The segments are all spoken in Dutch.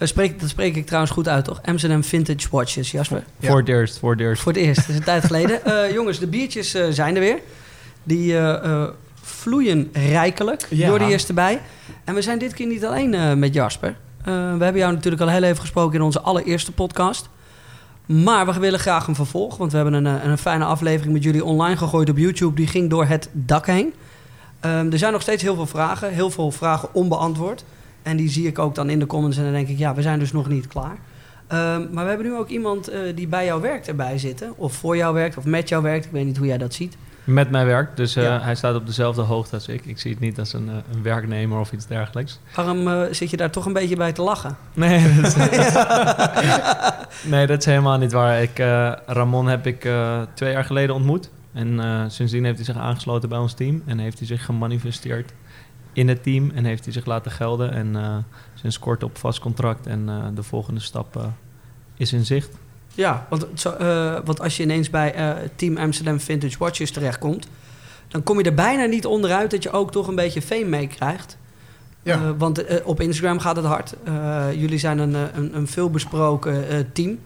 Eh, spreek, dat spreek ik trouwens goed uit, toch? Amsterdam Vintage Watches, Jasper. Voor het eerst, voor het eerst. Voor het eerst, dat is een tijd geleden. Eh, jongens, de biertjes eh, zijn er weer. Die vloeien rijkelijk. Ja. Jordi is erbij. En we zijn dit keer niet alleen met Jasper. We hebben jou natuurlijk al heel even gesproken in onze allereerste podcast. Maar we willen graag een vervolg. Want we hebben een, een fijne aflevering met jullie online gegooid op YouTube. Die ging door het dak heen. Ehm, er zijn nog steeds heel veel vragen. Heel veel vragen onbeantwoord. En die zie ik ook dan in de comments. En dan denk ik, ja, we zijn dus nog niet klaar. Ehm, maar we hebben nu ook iemand eh, die bij jou werkt erbij zitten. Of voor jou werkt, of met jou werkt. Ik weet niet hoe jij dat ziet. Met mijn werk, dus eh, Ja. hij staat op dezelfde hoogte als ik. Ik zie het niet als een, eh, een werknemer of iets dergelijks. Waarom zit je daar toch een beetje bij te lachen? Nee, dat is, nee, dat is helemaal niet waar. Ik, Ramon heb ik twee jaar geleden ontmoet. En sindsdien heeft hij zich aangesloten bij ons team. En heeft hij zich gemanifesteerd in het team. En heeft hij zich laten gelden. En eh, sinds kort op vast contract. En eh, de volgende stap eh, is in zicht. Ja, want, zo, eh, want als je ineens bij eh, Team Amsterdam Vintage Watches terechtkomt... dan kom je er bijna niet onderuit dat je ook toch een beetje fame meekrijgt. Ja. Eh, want op Instagram gaat het hard. Eh, jullie zijn een, een, een veelbesproken eh, team.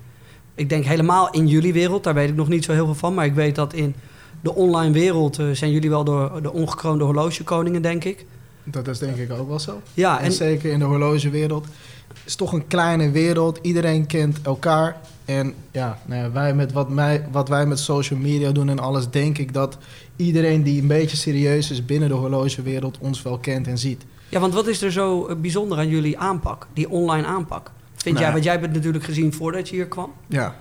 Ik denk helemaal in jullie wereld, daar weet ik nog niet zo heel veel van. Maar ik weet dat in de online wereld eh, zijn jullie wel door de ongekroonde horlogekoningen, denk ik. Dat is denk ik ook wel zo. Ja, En en zeker in de horlogewereld. Het is toch een kleine wereld. Iedereen kent elkaar. En ja, nou ja, wij met wat, mij, wat wij met social media doen en alles, denk ik dat iedereen die een beetje serieus is binnen de horlogewereld ons wel kent en ziet. Ja, want wat is er zo eh, bijzonder aan jullie aanpak? Die online aanpak. Vind Nou jij, want jij hebt het natuurlijk gezien voordat je hier kwam. Ja.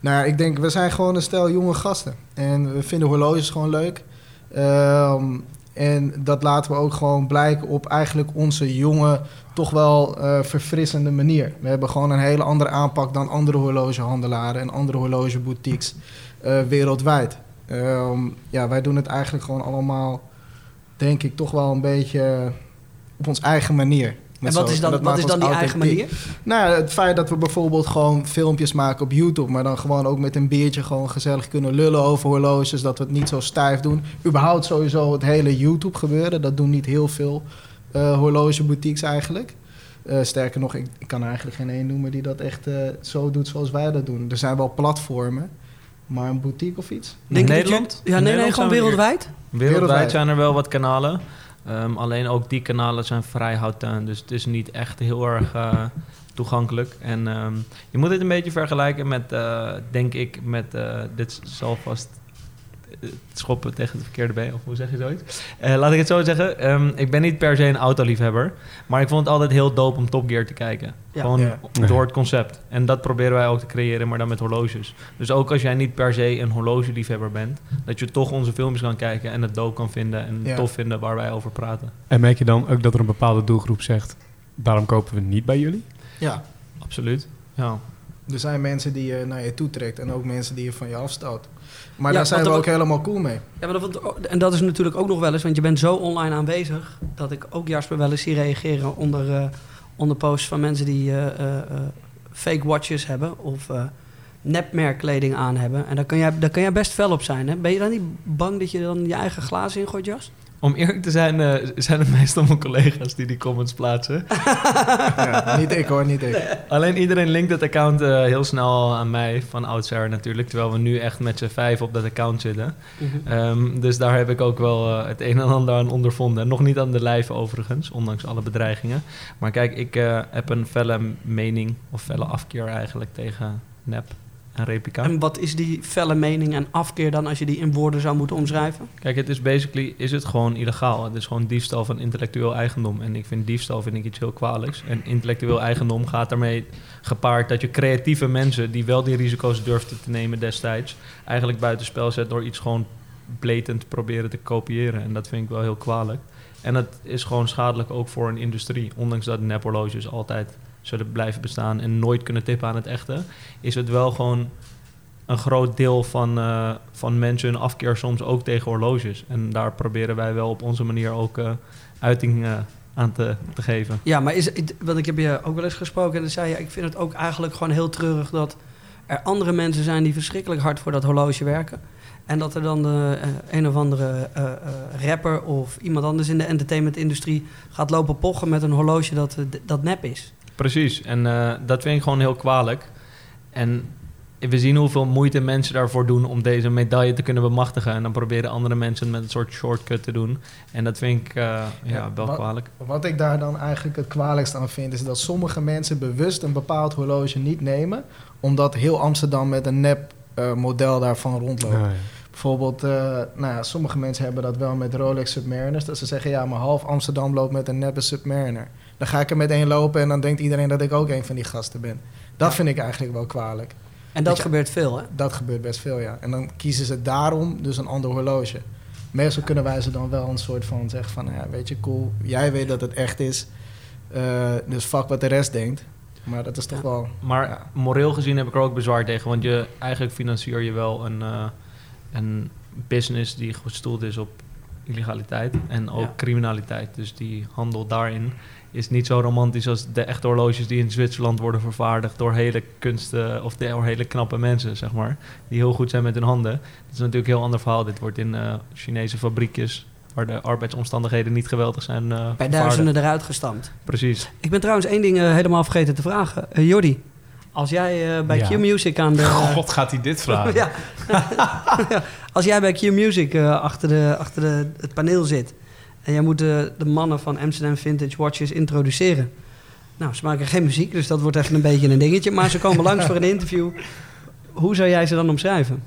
Nou ik denk, we zijn gewoon een stel jonge gasten. En we vinden horloges gewoon leuk. Ehm, en dat laten we ook gewoon blijken op eigenlijk onze jonge, toch wel eh, verfrissende manier. We hebben gewoon een hele andere aanpak dan andere horlogehandelaren en andere horlogeboutiques eh, wereldwijd. Ehm, ja, wij doen het eigenlijk gewoon allemaal, denk ik, toch wel een beetje op onze eigen manier. En wat is dan, dat wat maakt is dan die eigen manier? Nou, ja, het feit dat we bijvoorbeeld gewoon filmpjes maken op YouTube, maar dan gewoon ook met een biertje gewoon gezellig kunnen lullen over horloges, dat we het niet zo stijf doen. Überhaupt sowieso het hele YouTube gebeuren, dat doen niet heel veel eh horlogeboutiques eigenlijk. Eh, sterker nog, ik, ik kan er eigenlijk geen één noemen die dat echt eh, zo doet zoals wij dat doen. Er zijn wel platformen, maar een boutique of iets? Denk Nederland? je- ja, nee, nee, gewoon wereldwijd. Wereldwijd Wereldwijd. zijn er wel wat kanalen. Ehm, alleen ook die kanalen zijn vrij houten. Dus het is niet echt heel erg eh, toegankelijk. En ehm, je moet het een beetje vergelijken met, eh, denk ik, met... eh, dit zal vast schoppen tegen het verkeerde been. Of hoe zeg je zoiets? Eh, laat ik het zo zeggen. Ehm, ik ben niet per se een autoliefhebber. Maar ik vond het altijd heel dope om Top Gear te kijken. Ja. Gewoon Ja. door het concept. En dat proberen wij ook te creëren, maar dan met horloges. Dus ook als jij niet per se een horlogeliefhebber bent... dat je toch onze filmpjes kan kijken en het dope kan vinden... en Ja. tof vinden waar wij over praten. En merk je dan ook dat er een bepaalde doelgroep zegt... daarom kopen we niet bij jullie? Ja, Absoluut. Ja. Er zijn mensen die je naar je toe trekt en ook mensen die je van je afstoot. Maar Ja, daar zijn we ook helemaal cool mee. Ja, maar dat, en dat is natuurlijk ook nog wel eens, want je bent zo online aanwezig... dat ik ook Jasper wel eens zie reageren onder, eh, onder posts van mensen die eh, eh, eh, fake watches hebben... of eh nepmerkkleding aan hebben. En daar kan, jij, daar kan jij best fel op zijn. Hè? Ben je dan niet bang dat je dan je eigen glazen ingooit, Jas? Om eerlijk te zijn, eh, zijn het meestal mijn collega's die die comments plaatsen. Ja, niet ik hoor, niet ik. Alleen iedereen linkt het account eh, heel snel aan mij, van oudsher natuurlijk. Terwijl we nu echt met z'n vijf op dat account zitten. Ehm, dus daar heb ik ook wel eh, het een en ander aan ondervonden. Nog niet aan de lijf overigens, ondanks alle bedreigingen. Maar kijk, ik heb een felle mening, of felle afkeer eigenlijk tegen nep en replica. En wat is die felle mening en afkeer dan als je die in woorden zou moeten omschrijven? Kijk, het is basically is het gewoon illegaal. Het is gewoon diefstal van intellectueel eigendom. En ik vind diefstal vind ik iets heel kwalijks. En intellectueel eigendom gaat daarmee gepaard dat je creatieve mensen die wel die risico's durfden te nemen destijds, eigenlijk buitenspel zet door iets gewoon blatant proberen te kopiëren. En dat vind ik wel heel kwalijk. En dat is gewoon schadelijk ook voor een industrie. Ondanks dat nephorloges altijd zullen blijven bestaan en nooit kunnen tippen aan het echte, is het wel gewoon een groot deel van, eh, van mensen hun afkeer soms ook tegen horloges. En daar proberen wij wel op onze manier ook eh, uiting eh, aan te, te geven. Ja, maar is, want ik heb je ook wel eens gesproken en dan zei je... ik vind het ook eigenlijk gewoon heel treurig dat er andere mensen zijn... die verschrikkelijk hard voor dat horloge werken. En dat er dan de, een of andere rapper of iemand anders in de entertainmentindustrie... gaat lopen pochen met een horloge dat, dat nep is. Precies, en eh, dat vind ik gewoon heel kwalijk. En we zien hoeveel moeite mensen daarvoor doen om deze medaille te kunnen bemachtigen. En dan proberen andere mensen het met een soort shortcut te doen. En dat vind ik eh, ja, Ja, wel wat- kwalijk. Wat ik daar dan eigenlijk het kwalijkst aan vind, is dat sommige mensen bewust een bepaald horloge niet nemen, omdat heel Amsterdam met een nep eh, model daarvan rondloopt. Nou ja. Bijvoorbeeld, eh, nou ja, sommige mensen hebben dat wel met Rolex Submariners. Dat ze zeggen, ja, maar half Amsterdam loopt met een neppe Submariner. Dan ga ik er met één lopen en dan denkt iedereen dat ik ook een van die gasten ben. Dat Ja. vind ik eigenlijk wel kwalijk. En dat je- gebeurt veel, hè? Dat gebeurt best veel, ja. En dan kiezen ze daarom dus een ander horloge. Meestal kunnen wij ze dan wel een soort van zeggen van... Ja, weet je, cool, jij weet dat het echt is. eh, dus fuck wat de rest denkt. Maar dat is toch Ja. wel... Maar Ja. moreel gezien heb ik er ook bezwaar tegen. Want je, eigenlijk financier je wel een, eh, een business die gestoeld is op illegaliteit en ook Ja. criminaliteit. Dus die handel daarin is niet zo romantisch als de echte horloges die in Zwitserland worden vervaardigd door hele kunsten of door hele knappe mensen, zeg maar. Die heel goed zijn met hun handen. Dat is natuurlijk een heel ander verhaal. Dit wordt in eh, Chinese fabriekjes waar de arbeidsomstandigheden niet geweldig zijn. eh, Bij duizenden eruit gestampt. Precies. Ik ben trouwens één ding eh, helemaal vergeten te vragen. Jordi, als jij eh, bij Ja. Q-Music aan de... God, gaat hij dit vragen? ja. Als jij bij Q-Music eh, achter, de, achter de, het paneel zit... en jij moet de, de mannen van Amsterdam Vintage Watches introduceren... Nou, ze maken geen muziek, dus dat wordt even een beetje een dingetje. Maar ze komen langs voor een interview. Hoe zou jij ze dan omschrijven?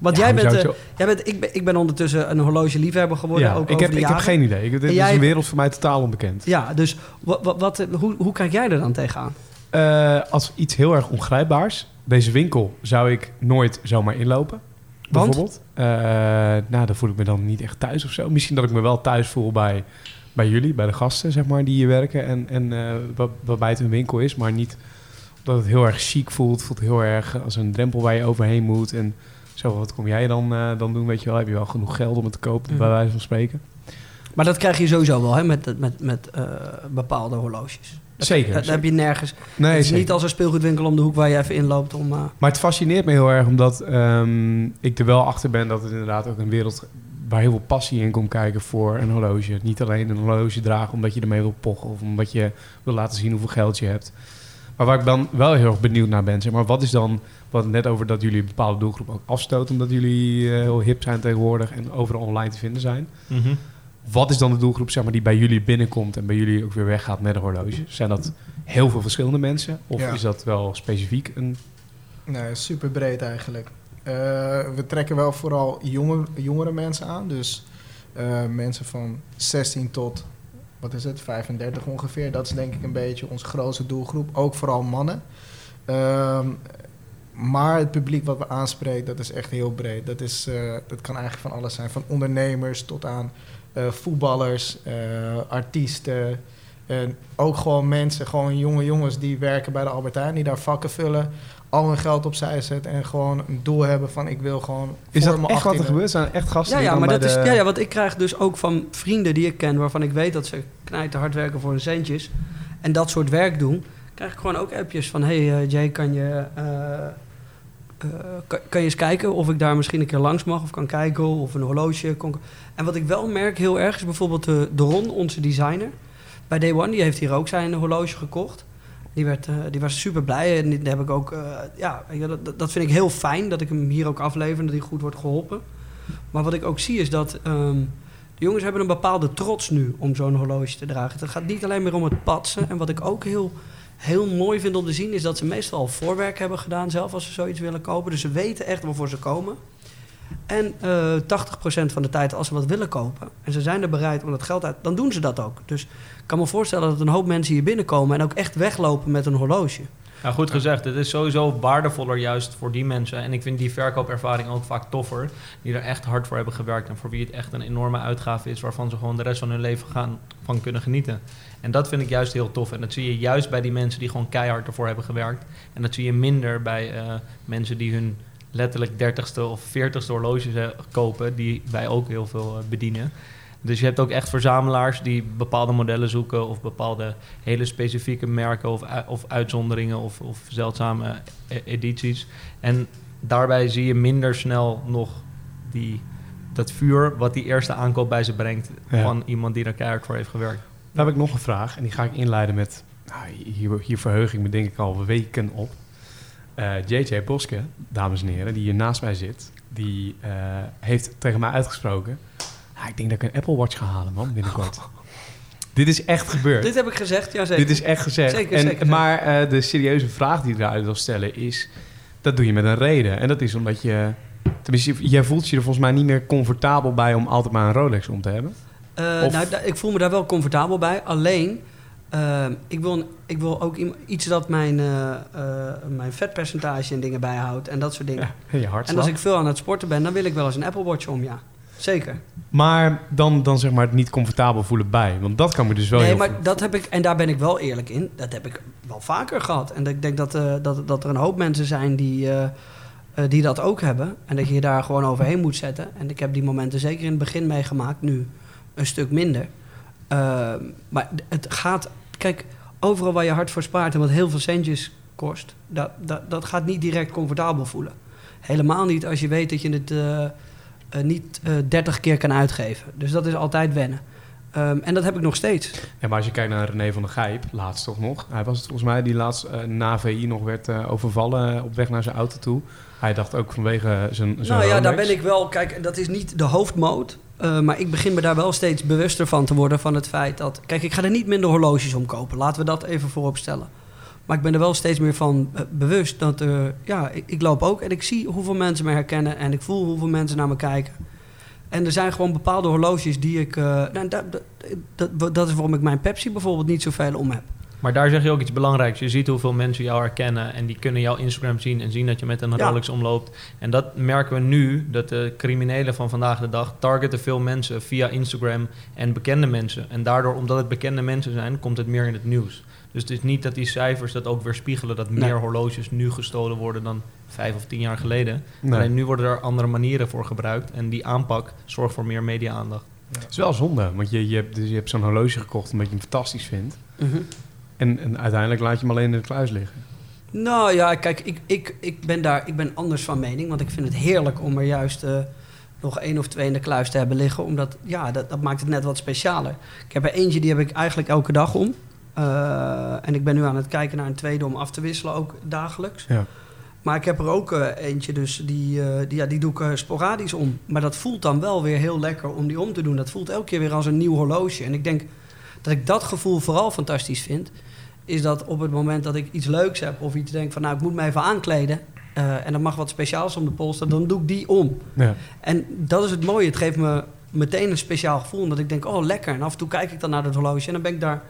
Want Ja, jij bent, eh, jij bent ik, ben, ik ben ondertussen een horlogeliefhebber geworden. Ja, ook ik, over heb, ik heb geen idee. Ik, dit is een wereld voor mij totaal onbekend. Ja, dus wat, wat, wat, hoe, hoe kijk jij er dan tegenaan? Eh, als iets heel erg ongrijpbaars. Deze winkel zou ik nooit zomaar inlopen. Want? Bijvoorbeeld. Eh, nou, dan voel ik me dan niet echt thuis of zo. Misschien dat ik me wel thuis voel bij, bij jullie, bij de gasten, zeg maar, die hier werken. En, en eh, wa- waarbij het een winkel is, maar niet dat het heel erg chic voelt. Het voelt heel erg als een drempel waar je overheen moet. En zo, wat kom jij dan, eh, dan doen? Weet je wel, heb je wel genoeg geld om het te kopen, Mhm. bij wijze van spreken? Maar dat krijg je sowieso wel, hè, met, met, met eh, bepaalde horloges. Zeker. Dat, heb je nergens. Nee, het is zeker. niet als een speelgoedwinkel om de hoek waar je even inloopt om... eh, Maar het fascineert me heel erg omdat ehm, ik er wel achter ben dat het inderdaad ook een wereld waar heel veel passie in komt kijken voor een horloge. Niet alleen een horloge dragen omdat je ermee wil pochen of omdat je wil laten zien hoeveel geld je hebt. Maar waar ik dan wel heel erg benieuwd naar ben, zeg maar, wat is dan, wat net over dat jullie een bepaalde doelgroep ook afstoten omdat jullie eh, heel hip zijn tegenwoordig en overal online te vinden zijn. Mhm. Wat is dan de doelgroep zeg maar, die bij jullie binnenkomt en bij jullie ook weer weggaat met een horloge? Zijn dat heel veel verschillende mensen of Ja. is dat wel specifiek een Nee, super breed eigenlijk. Eh, we trekken wel vooral jonge, jongere mensen aan. Dus eh, mensen van 16 tot, wat is het, 35 ongeveer. Dat is denk ik een beetje onze grootste doelgroep. Ook vooral mannen. Ehm, maar het publiek wat we aanspreken, dat is echt heel breed. Dat, is, eh, dat kan eigenlijk van alles zijn. Van ondernemers tot aan voetballers, eh, artiesten. En ook gewoon mensen, gewoon jonge jongens die werken bij de Albert Heijn, die daar vakken vullen, al hun geld opzij zetten en gewoon een doel hebben van ik wil gewoon. Is voor dat echt wat er 18e gebeurt? Zijn echt gasten Ja, die ja, dan maar bij dat de... is, ja, ja, want ik krijg dus ook van vrienden die ik ken... waarvan ik weet dat ze knijten hard werken voor hun centjes... en dat soort werk doen... krijg ik gewoon ook appjes van... hey eh, Jay, kan je, eh, eh, kan, kan je eens kijken of ik daar misschien een keer langs mag... of kan kijken of een horloge... Kon... En wat ik wel merk heel erg is bijvoorbeeld de, de Ron, onze designer... bij Day One, die heeft hier ook zijn horloge gekocht... Die, werd, eh, die was super blij en die heb ik ook, eh, ja, dat- dat vind ik heel fijn dat ik hem hier ook aflever en dat hij goed wordt geholpen. Maar wat ik ook zie is dat ehm, de jongens hebben een bepaalde trots nu om zo'n horloge te dragen. Het gaat niet alleen meer om het patsen. En wat ik ook heel, heel mooi vind om te zien is dat ze meestal al voorwerk hebben gedaan zelf als ze zoiets willen kopen. Dus ze weten echt waarvoor ze komen. En eh 80% van de tijd als ze wat willen kopen en ze zijn er bereid om dat geld uit, dan doen ze dat ook. Dus ik kan me voorstellen dat een hoop mensen hier binnenkomen en ook echt weglopen met een horloge. Ja, goed gezegd. Het is sowieso waardevoller juist voor die mensen. En ik vind die verkoopervaring ook vaak toffer. Die er echt hard voor hebben gewerkt. En voor wie het echt een enorme uitgave is. Waarvan ze gewoon de rest van hun leven gaan, van kunnen genieten. En dat vind ik juist heel tof. En dat zie je juist bij die mensen die gewoon keihard ervoor hebben gewerkt. En dat zie je minder bij eh, mensen die hun letterlijk 30ste of 40ste horloges eh, kopen. Die wij ook heel veel eh, bedienen. Dus je hebt ook echt verzamelaars die bepaalde modellen zoeken of bepaalde hele specifieke merken of, of uitzonderingen of, of zeldzame e- edities. En daarbij zie je minder snel nog die, dat vuur wat die eerste aankoop bij ze brengt Ja. van iemand die er keihard voor heeft gewerkt. Dan heb ik nog een vraag en die ga ik inleiden met... Nou, hier, hier verheug ik me denk ik al weken op. Eh, JJ Boske, dames en heren, die hier naast mij zit... die eh, heeft tegen mij uitgesproken... "Ah, ik denk dat ik een Apple Watch ga halen, man, binnenkort. Dit is echt gebeurd. Dit heb ik gezegd, ja zeker. Dit is echt gezegd. Zeker, en, zeker, maar eh, de serieuze vraag die ik eruit wil stellen is... dat doe je met een reden. En dat is omdat je... Tenminste, jij voelt je er volgens mij niet meer comfortabel bij... om altijd maar een Rolex om te hebben. Eh, Of- nou, ik voel me daar wel comfortabel bij. Alleen, eh, ik, wil, ik wil ook iets dat mijn, eh, eh, mijn vetpercentage en dingen bijhoudt. En dat soort dingen. Ja, je hartslag. en als ik veel aan het sporten ben, dan wil ik wel eens een Apple Watch om, ja. Zeker. Maar dan, dan zeg maar het niet comfortabel voelen bij. Want dat kan me dus wel nee, heel maar dat heb ik, en daar ben ik wel eerlijk in, dat heb ik wel vaker gehad. En ik denk dat, eh, dat, dat er een hoop mensen zijn die, eh, eh, die dat ook hebben. En dat je je daar gewoon overheen moet zetten. En ik heb die momenten zeker in het begin meegemaakt, nu een stuk minder. Ehm, maar het gaat, kijk, overal waar je hard voor spaart en wat heel veel centjes kost, dat, dat, dat gaat niet direct comfortabel voelen. Helemaal niet als je weet dat je het niet eh 30 keer kan uitgeven. Dus dat is altijd wennen. Ehm, en dat heb ik nog steeds. Ja, maar als je kijkt naar René van der Gijp, laatst toch nog. Hij was het volgens mij die laatst eh, na VI nog werd eh, overvallen eh, op weg naar zijn auto toe. Hij dacht ook vanwege zijn, zijn Nou ja, daar ben ik wel. Kijk, dat is niet de hoofdmoot. eh, maar ik begin me daar wel steeds bewuster van te worden. Van het feit dat. Kijk, ik ga er niet minder horloges om kopen. Laten we dat even voorop stellen. Maar ik ben er wel steeds meer van eh, bewust dat er. Ja, ik, ik loop ook en ik zie hoeveel mensen me herkennen. En ik voel hoeveel mensen naar me kijken. En er zijn gewoon bepaalde horloges die ik. eh, nou, dat, dat, dat, dat is waarom ik mijn Pepsi bijvoorbeeld niet zoveel om heb. Maar daar zeg je ook iets belangrijks. Je ziet hoeveel mensen jou herkennen en die kunnen jouw Instagram zien en zien dat je met een Ja. Rolex omloopt. En dat merken we nu, dat de criminelen van vandaag de dag targeten veel mensen via Instagram en bekende mensen. En daardoor, omdat het bekende mensen zijn, komt het meer in het nieuws. Dus het is niet dat die cijfers dat ook weer spiegelen dat Nee. meer horloges nu gestolen worden dan vijf of tien jaar geleden. Nee. Alleen nu worden er andere manieren voor gebruikt en die aanpak zorgt voor meer media-aandacht. Het is wel zonde, want je, je hebt, dus je hebt zo'n horloge gekocht omdat je hem fantastisch vindt. En, en uiteindelijk laat je hem alleen in de kluis liggen. Nou ja, kijk, ik, ik, ik, ben daar, ik ben anders van mening. Want ik vind het heerlijk om er juist eh, nog één of twee in de kluis te hebben liggen. Omdat, ja, dat, dat maakt het net wat specialer. Ik heb er eentje, die heb ik eigenlijk elke dag om. Eh, en ik ben nu aan het kijken naar een tweede om af te wisselen, ook dagelijks. Ja. Maar ik heb er ook eh, eentje, dus die, eh, die, ja, die doe ik sporadisch om. Maar dat voelt dan wel weer heel lekker om die om te doen. Dat voelt elke keer weer als een nieuw horloge. En ik denk dat ik dat gevoel vooral fantastisch vind. Is dat op het moment dat ik iets leuks heb of iets denk van... nou, ik moet me even aankleden... en er mag wat speciaals om de polster, dan doe ik die om. Ja. En dat is het mooie. Het geeft me meteen een speciaal gevoel. Omdat ik denk, oh lekker. En af en toe kijk ik dan naar dat horloge. En dan ben ik daar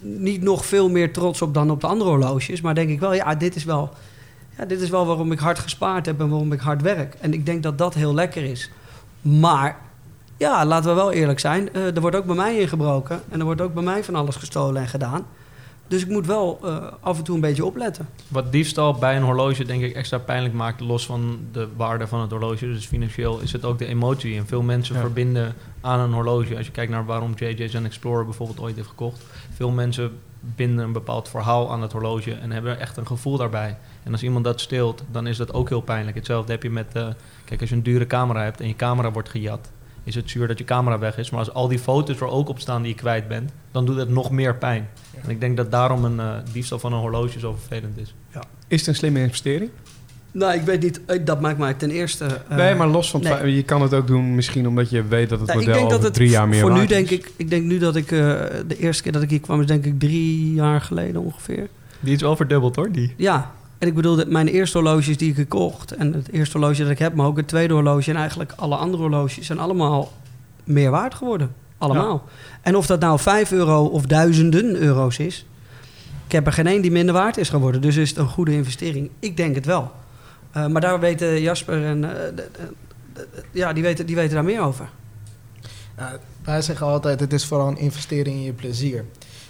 niet nog veel meer trots op dan op de andere horloges. Maar denk ik wel, ja, dit is wel, ja, dit is wel waarom ik hard gespaard heb en waarom ik hard werk. En ik denk dat dat heel lekker is. Maar ja, laten we wel eerlijk zijn. eh, er wordt ook bij mij ingebroken. En er wordt ook bij mij van alles gestolen en gedaan. Dus ik moet wel eh, af en toe een beetje opletten. Wat diefstal bij een horloge denk ik extra pijnlijk maakt, los van de waarde van het horloge, dus financieel, is het ook de emotie. En veel mensen Ja. verbinden aan een horloge. Als je kijkt naar waarom JJ zijn Explorer bijvoorbeeld ooit heeft gekocht. Veel mensen binden een bepaald verhaal aan het horloge en hebben echt een gevoel daarbij. En als iemand dat steelt, dan is dat ook heel pijnlijk. Hetzelfde heb je met, eh, kijk, als je een dure camera hebt en je camera wordt gejat, is het zuur dat je camera weg is. Maar als al die foto's er ook op staan die je kwijt bent, dan doet het nog meer pijn. En ik denk dat daarom een eh, diefstal van een horloge zo vervelend is. Is het een slimme investering? Nou, ik weet niet. eh, Dat maakt mij ten eerste... eh, nee, maar los van het nee. je kan het ook doen misschien omdat je weet dat het Nou, ik model denk dat over drie jaar meer voor nu waard denk is. ik, ik denk nu dat ik eh, de eerste keer dat ik hier kwam is denk ik drie jaar geleden ongeveer. Die is wel verdubbeld hoor, die. Ja, en ik bedoel, dat mijn eerste horloges die ik gekocht en het eerste horloge dat ik heb, maar ook het tweede horloge en eigenlijk alle andere horloges zijn allemaal meer waard geworden. Allemaal. En of dat nou 5 euro of duizenden euro's is. Ik heb er geen één die minder waard is geworden. Dus is het een goede investering? Ik denk het wel. Eh, maar daar weten Jasper en... eh, de- de- de- de- ja, die weten, die weten daar meer over. Wij zeggen altijd, het is vooral een investering in je plezier.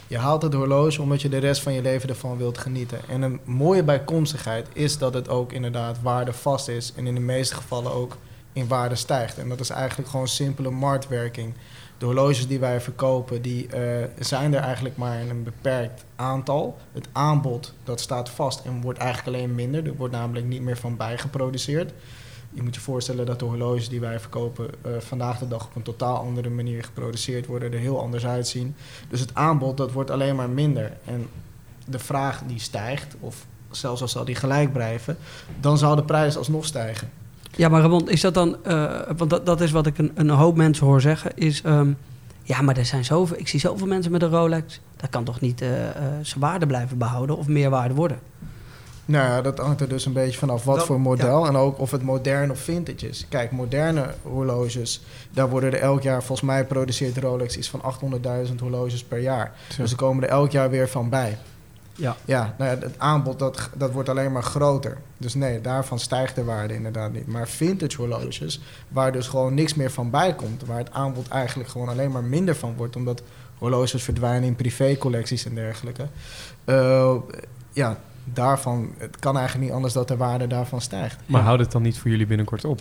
Je haalt het horloge omdat je de rest van je leven ervan wilt genieten. En een mooie bijkomstigheid is dat het ook inderdaad waardevast is. En in de meeste gevallen ook in waarde stijgt. En dat is eigenlijk gewoon simpele marktwerking. De horloges die wij verkopen, die eh, zijn er eigenlijk maar in een beperkt aantal. Het aanbod, dat staat vast en wordt eigenlijk alleen minder. Er wordt namelijk niet meer van bijgeproduceerd. Je moet je voorstellen dat de horloges die wij verkopen eh, vandaag de dag op een totaal andere manier geproduceerd worden, er heel anders uitzien. Dus het aanbod dat wordt alleen maar minder. En de vraag die stijgt, of zelfs al zal die gelijk blijven, dan zal de prijs alsnog stijgen. Ja, maar Ramon, is dat dan... eh, want dat, dat is wat ik een, een hoop mensen hoor zeggen, is... ehm, ja, maar er zijn zoveel... Ik zie zoveel mensen met een Rolex. Dat kan toch niet eh, eh, zijn waarde blijven behouden of meer waarde worden? Nou ja, dat hangt er dus een beetje vanaf wat Dat- voor model en ook of het modern of vintage is. Kijk, moderne horloges, daar worden er elk jaar, volgens mij produceert Rolex iets van 800.000 horloges per jaar. Dus er komen er elk jaar weer van bij. Ja. Ja, nou ja, het aanbod dat, dat wordt alleen maar groter. Dus nee, daarvan stijgt de waarde inderdaad niet. Maar vintage horloges, waar dus gewoon niks meer van bij komt, waar het aanbod eigenlijk gewoon alleen maar minder van wordt, omdat horloges verdwijnen in privécollecties en dergelijke. Eh, ja, daarvan, het kan eigenlijk niet anders dat de waarde daarvan stijgt. Maar houd het dan niet voor jullie binnenkort op?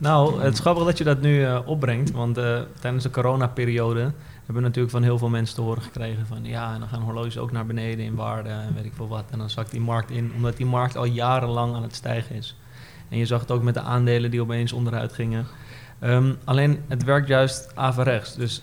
Nou, het is grappig dat je dat nu eh, opbrengt. Want eh, tijdens de coronaperiode hebben natuurlijk van heel veel mensen te horen gekregen van ja, en dan gaan horloges ook naar beneden in waarde en weet ik veel wat. En dan zakt die markt in, omdat die markt al jarenlang aan het stijgen is. En je zag het ook met de aandelen die opeens onderuit gingen. Ehm, alleen het werkt juist averechts. Dus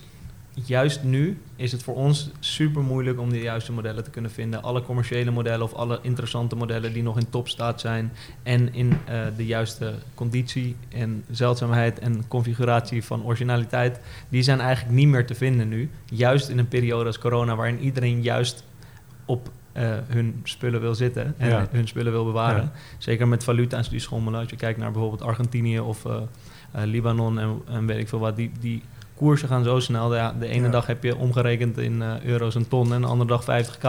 juist nu is het voor ons super moeilijk om de juiste modellen te kunnen vinden. Alle commerciële modellen of alle interessante modellen die nog in topstaat zijn en in eh, de juiste conditie en zeldzaamheid en configuratie van originaliteit, die zijn eigenlijk niet meer te vinden nu. Juist in een periode als corona, waarin iedereen juist op eh, hun spullen wil zitten en Ja. hun spullen wil bewaren. Ja. Zeker met valuta's die schommelen. Als je kijkt naar bijvoorbeeld Argentinië of eh, Libanon en, en weet ik veel wat, die, die koersen gaan zo snel. Ja, de ene Ja. dag heb je omgerekend in eh, euro's een ton en de andere dag 50k.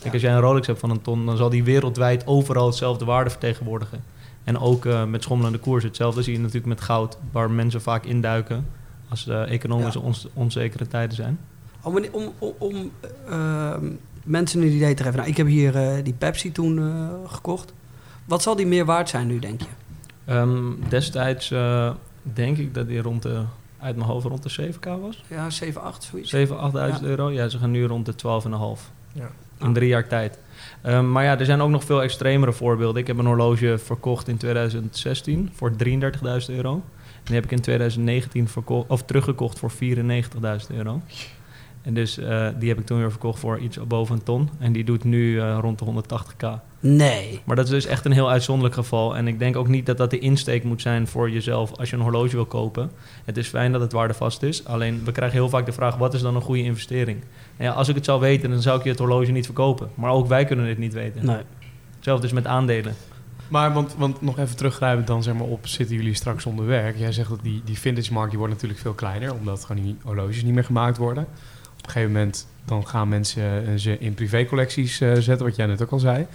Kijk, als jij een Rolex hebt van een ton, dan zal die wereldwijd overal hetzelfde waarde vertegenwoordigen. En ook eh, met schommelende koers. Hetzelfde zie je natuurlijk met goud, waar mensen vaak induiken als de economische ons- onzekere tijden zijn. Om, een- om, om, om, ehm, mensen een idee te geven. Nou, ik heb hier eh, die Pepsi toen eh, gekocht. Wat zal die meer waard zijn nu, denk je? Ehm, destijds eh, denk ik dat die rond de, uit mijn hoofd rond de 7k was. Ja, 7, 8, zoiets. 7, 8.000 euro. Ja, ze gaan nu rond de 12,5. Ja. In drie jaar tijd. Ehm, maar ja, er zijn ook nog veel extremere voorbeelden. Ik heb een horloge verkocht in 2016 voor 33.000 euro. En die heb ik in 2019 verko- of teruggekocht voor 94.000 euro. En dus eh, die heb ik toen weer verkocht voor iets boven een ton. En die doet nu eh, rond de 180k. Nee. Maar dat is dus echt een heel uitzonderlijk geval. En ik denk ook niet dat dat de insteek moet zijn voor jezelf als je een horloge wil kopen. Het is fijn dat het waardevast is. Alleen we krijgen heel vaak de vraag: wat is dan een goede investering? En ja, als ik het zou weten, dan zou ik je het horloge niet verkopen. Maar ook wij kunnen dit niet weten. Nee. Hetzelfde is met aandelen. Maar want, want nog even teruggrijpend dan zeg maar op, zitten jullie straks zonder werk? Jij zegt dat die, die vintage markt die wordt natuurlijk veel kleiner, omdat gewoon die horloges niet meer gemaakt worden. Op een gegeven moment dan gaan mensen eh, ze in privécollecties eh, zetten, wat jij net ook al zei.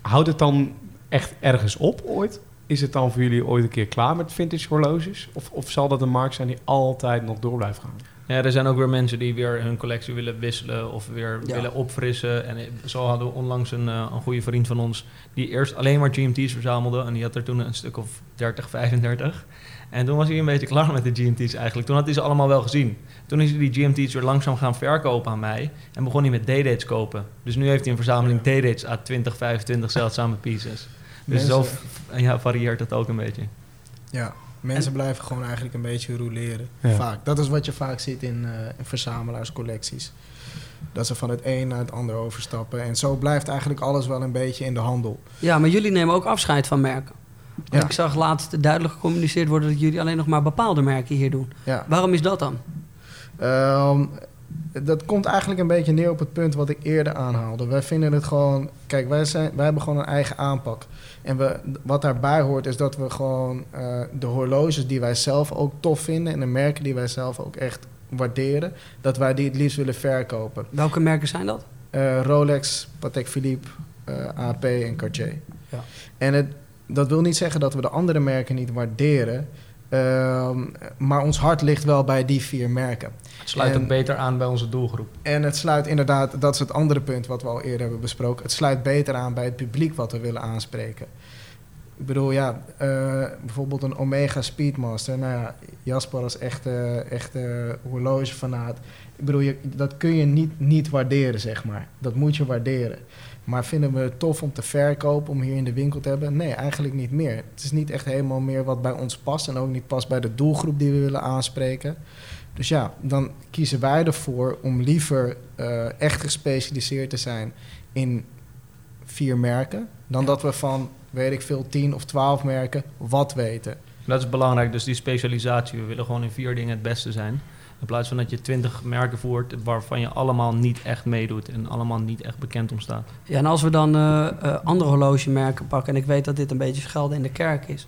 Houdt het dan echt ergens op ooit? Is het dan voor jullie ooit een keer klaar met vintage horloges? Of, of zal dat een markt zijn die altijd nog door blijft gaan? Ja, er zijn ook weer mensen die weer hun collectie willen wisselen of weer Ja. willen opfrissen. En zo hadden we onlangs een, eh, een goede vriend van ons die eerst alleen maar GMT's verzamelde. En die had er toen een stuk of 30, 35. En toen was hij een beetje klaar met de GMT's eigenlijk. Toen had hij ze allemaal wel gezien. Toen is hij die GMT's weer langzaam gaan verkopen aan mij. En begon hij met D-dates kopen. Dus nu heeft hij een verzameling D-dates à 20, 25 zeldzame pieces. Dus Mensen- zo ja, varieert het ook een beetje. Ja, mensen blijven gewoon eigenlijk een beetje roleren. Ja. Vaak. Dat is wat je vaak ziet in, eh, in verzamelaarscollecties. Dat ze van het een naar het ander overstappen. En zo blijft eigenlijk alles wel een beetje in de handel. Ja, maar jullie nemen ook afscheid van merken. Ja. Ik zag laatst duidelijk gecommuniceerd worden dat jullie alleen nog maar bepaalde merken hier doen. Ja. Waarom is dat dan? Ehm, dat komt eigenlijk een beetje neer op het punt wat ik eerder aanhaalde. Wij vinden het gewoon... Kijk, wij, zijn, wij hebben gewoon een eigen aanpak. En we, wat daarbij hoort is dat we gewoon eh, de horloges die wij zelf ook tof vinden... en de merken die wij zelf ook echt waarderen... dat wij die het liefst willen verkopen. Welke merken zijn dat? Eh, Rolex, Patek Philippe, eh, AP en Cartier. Ja. En het, dat wil niet zeggen dat we de andere merken niet waarderen. ehm, maar ons hart ligt wel bij die vier merken. Het sluit En- ook beter aan bij onze doelgroep. En het sluit inderdaad, dat is het andere punt wat we al eerder hebben besproken. Het sluit beter aan bij het publiek wat we willen aanspreken. Ik bedoel, ja, eh, bijvoorbeeld een Omega Speedmaster. Nou ja, Jasper als echte, echte horlogefanaat. Ik bedoel, je, dat kun je niet, niet waarderen, zeg maar. Dat moet je waarderen. Maar vinden we het tof om te verkopen, om hier in de winkel te hebben? Nee, eigenlijk niet meer. Het is niet echt helemaal meer wat bij ons past. En ook niet past bij de doelgroep die we willen aanspreken. Dus ja, dan kiezen wij ervoor om liever eh, echt gespecialiseerd te zijn in vier merken. Dan dat we van, weet ik veel, tien of twaalf merken wat weten. Dat is belangrijk, dus die specialisatie. We willen gewoon in vier dingen het beste zijn. In plaats van dat je twintig merken voert waarvan je allemaal niet echt meedoet en allemaal niet echt bekend om staat. Ja, en als we dan eh, andere horlogemerken pakken, en ik weet dat dit een beetje schelden in de kerk is.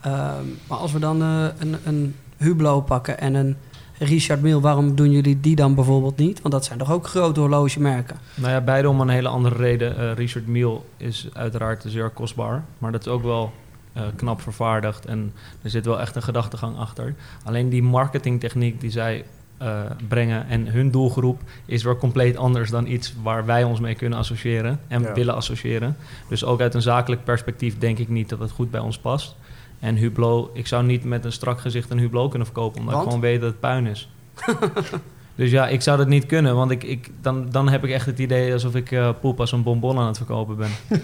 Ehm, maar als we dan eh, een, een Hublot pakken en een Richard Mille, waarom doen jullie die dan bijvoorbeeld niet? Want dat zijn toch ook grote horlogemerken? Nou ja, beide om een hele andere reden. Richard Mille is uiteraard zeer kostbaar, maar dat is ook wel eh, knap vervaardigd en er zit wel echt een gedachtegang achter. Alleen die marketingtechniek die zij eh, brengen en hun doelgroep is weer compleet anders dan iets waar wij ons mee kunnen associëren en Ja. willen associëren. Dus ook uit een zakelijk perspectief denk ik niet dat het goed bij ons past. En Hublot, ik zou niet met een strak gezicht een Hublot kunnen verkopen, omdat Want? ik gewoon weet dat het puin is. Dus ja, ik zou dat niet kunnen, want ik, ik, dan, dan heb ik echt het idee alsof ik eh, poep als een bonbon aan het verkopen ben.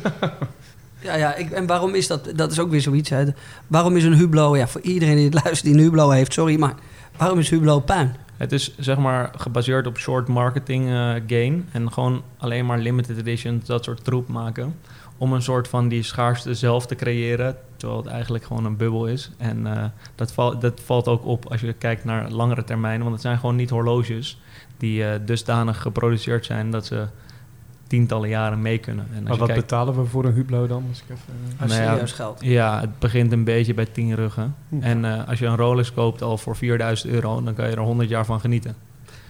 Ja, ja ik, en waarom is dat? Dat is ook weer zoiets. Hè. Waarom is een Hublot, ja, voor iedereen die het luistert die een Hublot heeft, sorry, maar waarom is Hublot puin? Het is zeg maar gebaseerd op short marketing eh, gain en gewoon alleen maar limited editions, dat soort troep maken. Om een soort van die schaarste zelf te creëren, terwijl het eigenlijk gewoon een bubbel is. En eh, dat, val, dat valt ook op als je kijkt naar langere termijnen, want het zijn gewoon niet horloges die eh, dusdanig geproduceerd zijn dat ze tientallen jaren mee kunnen. En als Maar je wat kijkt, betalen we voor een Hublot dan? Als ik even, Als Nou ja, geld. Ja, het begint een beetje bij 10 ruggen. Hm. En eh, als je een Rolex koopt al voor 4000 euro, dan kan je er 100 jaar van genieten.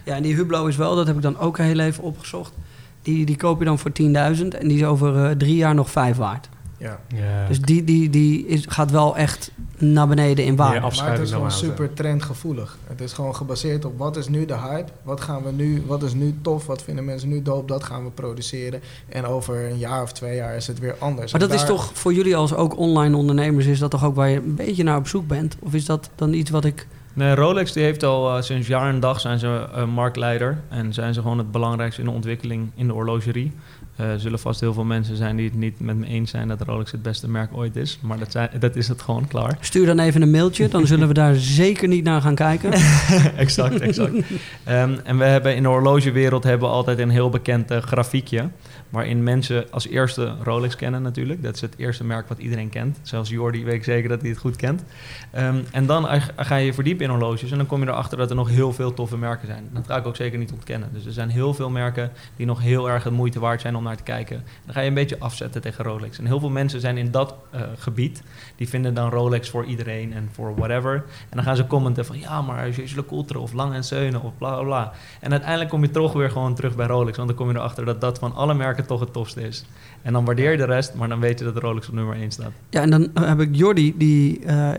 Ja, en die Hublot is wel, dat heb ik dan ook heel even opgezocht. Die, die koop je dan voor 10.000 en die is over eh, drie jaar nog vijf waard. Ja. ja. Dus die, die, die is, gaat wel echt naar beneden in waarde. Ja, Maar het is gewoon super trendgevoelig. Het is gewoon gebaseerd op wat is nu de hype, wat gaan we nu, wat is nu tof, wat vinden mensen nu dope, dat gaan we produceren. En over een jaar of twee jaar is het weer anders. Maar dat is toch voor jullie als ook online ondernemers, is dat toch ook waar je een beetje naar op zoek bent? Of is dat dan iets wat ik. Nee, Rolex die heeft al eh, sinds jaar en dag zijn ze eh, marktleider. En zijn ze gewoon het belangrijkste in de ontwikkeling in de horlogerie. Er zullen vast heel veel mensen zijn die het niet met me eens zijn dat Rolex het beste merk ooit is. Maar dat, zijn, dat is het gewoon klaar. Stuur dan even een mailtje, dan zullen we daar zeker niet naar gaan kijken. exact, exact. Ehm, en we hebben in de horlogewereld hebben we altijd een heel bekend eh, grafiekje. Waarin mensen als eerste Rolex kennen natuurlijk. Dat is het eerste merk wat iedereen kent. Zelfs Jordi weet zeker dat hij het goed kent. Ehm, en dan ga- je verdiepen in horloges. En dan kom je erachter dat er nog heel veel toffe merken zijn. Dat ga ik ook zeker niet ontkennen. Dus er zijn heel veel merken die nog heel erg de moeite waard zijn om naar te kijken. Dan ga je een beetje afzetten tegen Rolex. En heel veel mensen zijn in dat eh, gebied. Die vinden dan Rolex voor iedereen en voor whatever. En dan gaan ze commenten van ja, maar Jason Ultra of Lang en Söhne of bla bla bla. En uiteindelijk kom je toch weer gewoon terug bij Rolex. Want dan kom je erachter dat dat van alle merken toch het tofste is. En dan waardeer je de rest, maar dan weet je dat Rolex op nummer 1 staat. Ja, en dan heb ik Jordi, die eh, eh,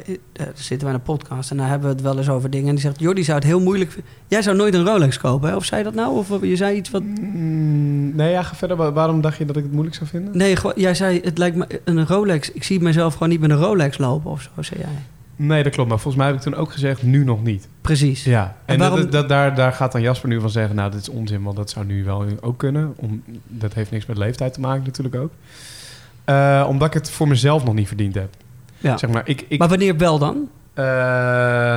zitten wij in een podcast en daar hebben we het wel eens over dingen. En die zegt, Jordi zou het heel moeilijk vinden. Jij zou nooit een Rolex kopen, hè? Of zei je dat nou? Of je zei iets wat... Mm, nee, ja, ga verder. Wa- Waarom dacht je dat ik het moeilijk zou vinden? Nee, jij zei, het lijkt me een Rolex. Ik zie mezelf gewoon niet met een Rolex lopen of zo, zei jij. Nee, dat klopt. Maar volgens mij heb ik toen ook gezegd, nu nog niet. Precies. Ja, En en, waarom- dat, dat, daar, daar gaat dan Jasper nu van zeggen... nou, dit is onzin, want dat zou nu wel ook kunnen. Om, dat heeft niks met leeftijd te maken natuurlijk ook. Eh, omdat ik het voor mezelf nog niet verdiend heb. Ja. Zeg maar, ik, ik, Maar wanneer wel dan? eh,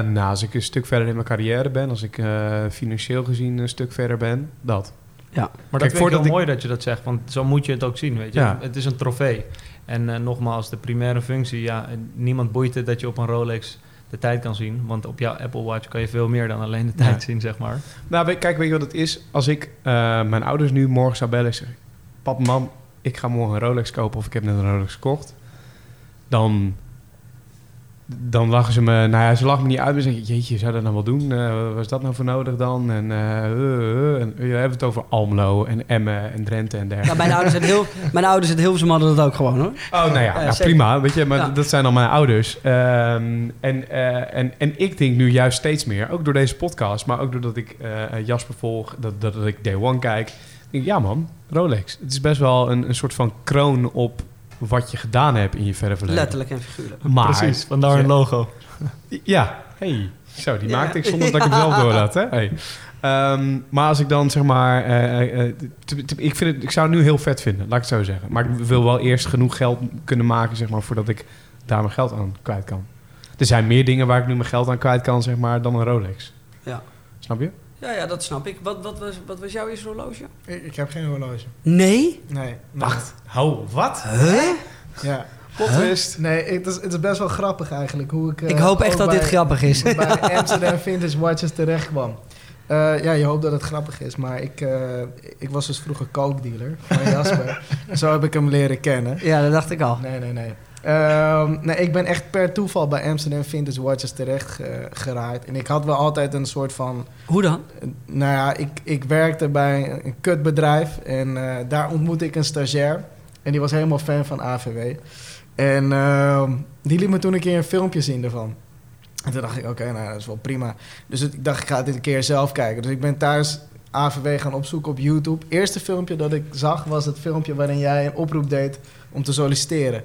nou, als ik een stuk verder in mijn carrière ben... als ik eh, financieel gezien een stuk verder ben, dat. Maar Kijk, dat vind ik heel ik- mooi dat je dat zegt, want zo moet je het ook zien, weet je. Ja. Het is een trofee. En eh, nogmaals, de primaire functie, ja, niemand boeit het dat je op een Rolex de tijd kan zien. Want op jouw Apple Watch kan je veel meer dan alleen de tijd Ja. zien, zeg maar. Nou, kijk, weet je wat het is? Als ik eh, mijn ouders nu morgen zou bellen en zeggen... Pap, mam, ik ga morgen een Rolex kopen of ik heb net een Rolex gekocht. Dan dan lachen ze me... Nou ja, ze lachen me niet uit. Maar ze zeggen, jeetje, zou dat nou wel doen? Wat was dat nou voor nodig dan? En, eh, eh, en we hebben het over Almelo en Emmen en Drenthe en Ja, dergelijke. mijn ouders uit heel, mijn ouders uit Hilversum hadden dat ook gewoon hoor. Oh, nou ja, Ja, nou, prima. Weet je, maar Ja. dat zijn al mijn ouders. Ehm, en, en, en ik denk nu juist steeds meer, ook door deze podcast, maar ook doordat ik Jasper volg, dat, dat, dat ik Day One kijk. denk ik, ja man, Rolex. Het is best wel een, een soort van kroon op wat je gedaan hebt in je verre verleden. Letterlijk en figuurlijk. Maar, Precies, vandaar een logo. Ja, hey. Zo, die Ja. maakte ik zonder dat ik hem zelf door had. Hè? Hey. Ehm, maar als ik dan zeg maar... eh, eh, eh, ik, vind het, ik zou het nu heel vet vinden, laat ik het zo zeggen. Maar ik wil wel eerst genoeg geld kunnen maken, zeg maar, voordat ik daar mijn geld aan kwijt kan. Er zijn meer dingen waar ik nu mijn geld aan kwijt kan, zeg maar, dan een Rolex. Ja. Snap je? Ja, ja, dat snap ik. Wat, wat, was, wat was jouw eerste horloge? Ik, ik heb geen horloge. Nee? Nee. Wacht. Ho, wat? Huh? Ja. Potwist. Nee, het is, het is best wel grappig eigenlijk hoe ik... eh, Ik hoop echt dat dit grappig is. bij Amsterdam Vintage Watches terecht kwam. Eh, ja, je hoopt dat het grappig is, maar ik, eh, ik was dus vroeger coke-dealer van Jasper. Zo heb ik hem leren kennen. Ja, dat dacht ik al. Nee, nee, nee. Nee, ik ben echt per toeval bij Amsterdam Vintage Watches terecht ge- geraaid. En ik had wel altijd een soort van... Hoe dan? eh, Nou ja, ik, ik werkte bij een kutbedrijf en eh, daar ontmoette ik een stagiair. En die was helemaal fan van AVW. En ehm, die liet me toen een keer een filmpje zien ervan. En toen dacht ik, oké, nou, dat is wel prima. Dus ik dacht, ik ga dit een keer zelf kijken. Dus ik ben thuis AVW gaan opzoeken op YouTube. Eerste filmpje dat ik zag was het filmpje waarin jij een oproep deed om te solliciteren.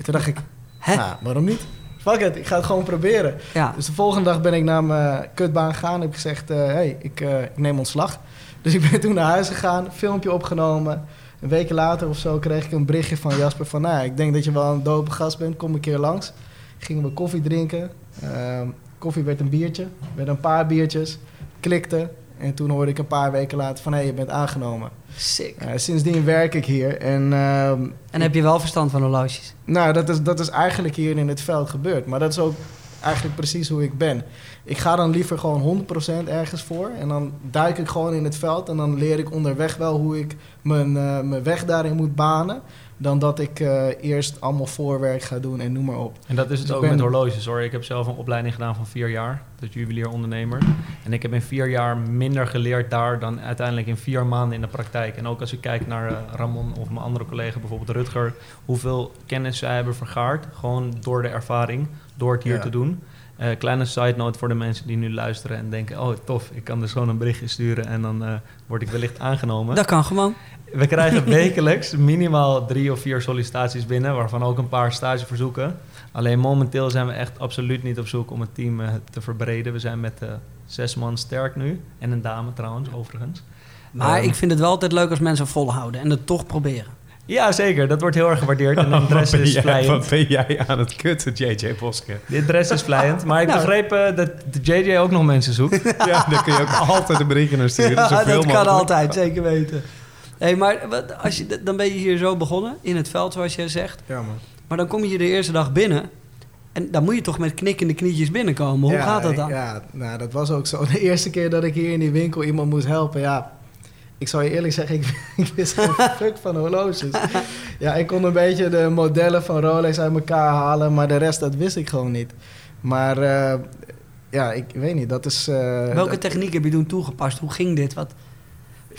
En toen dacht ik, Hè? nou, waarom niet? Fuck it, ik ga het gewoon proberen. Ja. Dus de volgende dag ben ik naar mijn kutbaan gegaan. Heb ik gezegd, hé, hey, ik, eh, ik neem ontslag. Dus ik ben toen naar huis gegaan, filmpje opgenomen. Een week later of zo kreeg ik een berichtje van Jasper van... Nou, ik denk dat je wel een dope gast bent, kom een keer langs. Gingen we koffie drinken. Ehm, koffie werd een biertje, werd een paar biertjes. Klikte. En toen hoorde ik een paar weken later van... Hé, hey, je bent aangenomen. Sick. Eh, sindsdien werk ik hier. En ehm, En heb je wel verstand van horloges? nou, dat is, dat is eigenlijk hier in het veld gebeurd. Maar dat is ook eigenlijk precies hoe ik ben. Ik ga dan liever gewoon 100% ergens voor. En dan duik ik gewoon in het veld. En dan leer ik onderweg wel hoe ik mijn, eh, mijn weg daarin moet banen. Dan dat ik eh, eerst allemaal voorwerk ga doen en noem maar op. En dat is het Dus ook ben- met horloges hoor. Ik heb zelf een opleiding gedaan van vier jaar, dus juwelier ondernemer. En ik heb in vier jaar minder geleerd daar dan uiteindelijk in vier maanden in de praktijk. En ook als ik kijk naar eh, Ramon of mijn andere collega, bijvoorbeeld Rutger, hoeveel kennis zij hebben vergaard. Gewoon door de ervaring, door het hier Ja. te doen. Eh, kleine side note voor de mensen die nu luisteren en denken: oh tof, ik kan dus gewoon een berichtje sturen en dan eh, word ik wellicht aangenomen. Dat kan gewoon. We krijgen wekelijks minimaal drie of vier sollicitaties binnen, waarvan ook een paar stageverzoeken. Alleen momenteel zijn we echt absoluut niet op zoek om het team eh, te verbreden. We zijn met zes man sterk nu. En een dame trouwens, overigens. Maar Ehm, ik vind het wel altijd leuk als mensen volhouden en het toch proberen. Ja, zeker. Dat wordt heel erg gewaardeerd. En de interesse wat, ben is jij, vlijend. wat ben jij aan het kutten, JJ Boske? De interesse is vlijend. Maar ik Nou. begreep eh, dat de JJ ook nog mensen zoekt. Ja, daar kun je ook altijd een berichtje naar sturen. Ja, dat kan mogelijk. altijd, zeker weten. Hey, maar wat, als je, dan ben je hier zo begonnen, in het veld zoals jij zegt. Ja, man. Maar dan kom je de eerste dag binnen. En dan moet je toch met knikkende knietjes binnenkomen. Hoe Ja, gaat dat dan? Ja, nou, dat was ook zo. De eerste keer dat ik hier in die winkel iemand moest helpen, ja... Ik zal je eerlijk zeggen, ik, ik wist geen fuck van horloges. Ja, ik kon een beetje de modellen van Rolex uit elkaar halen, maar de rest, dat wist ik gewoon niet. Maar eh, ja, ik weet niet, dat is... eh, Welke dat, techniek heb je toen toegepast? Hoe ging dit? Wat,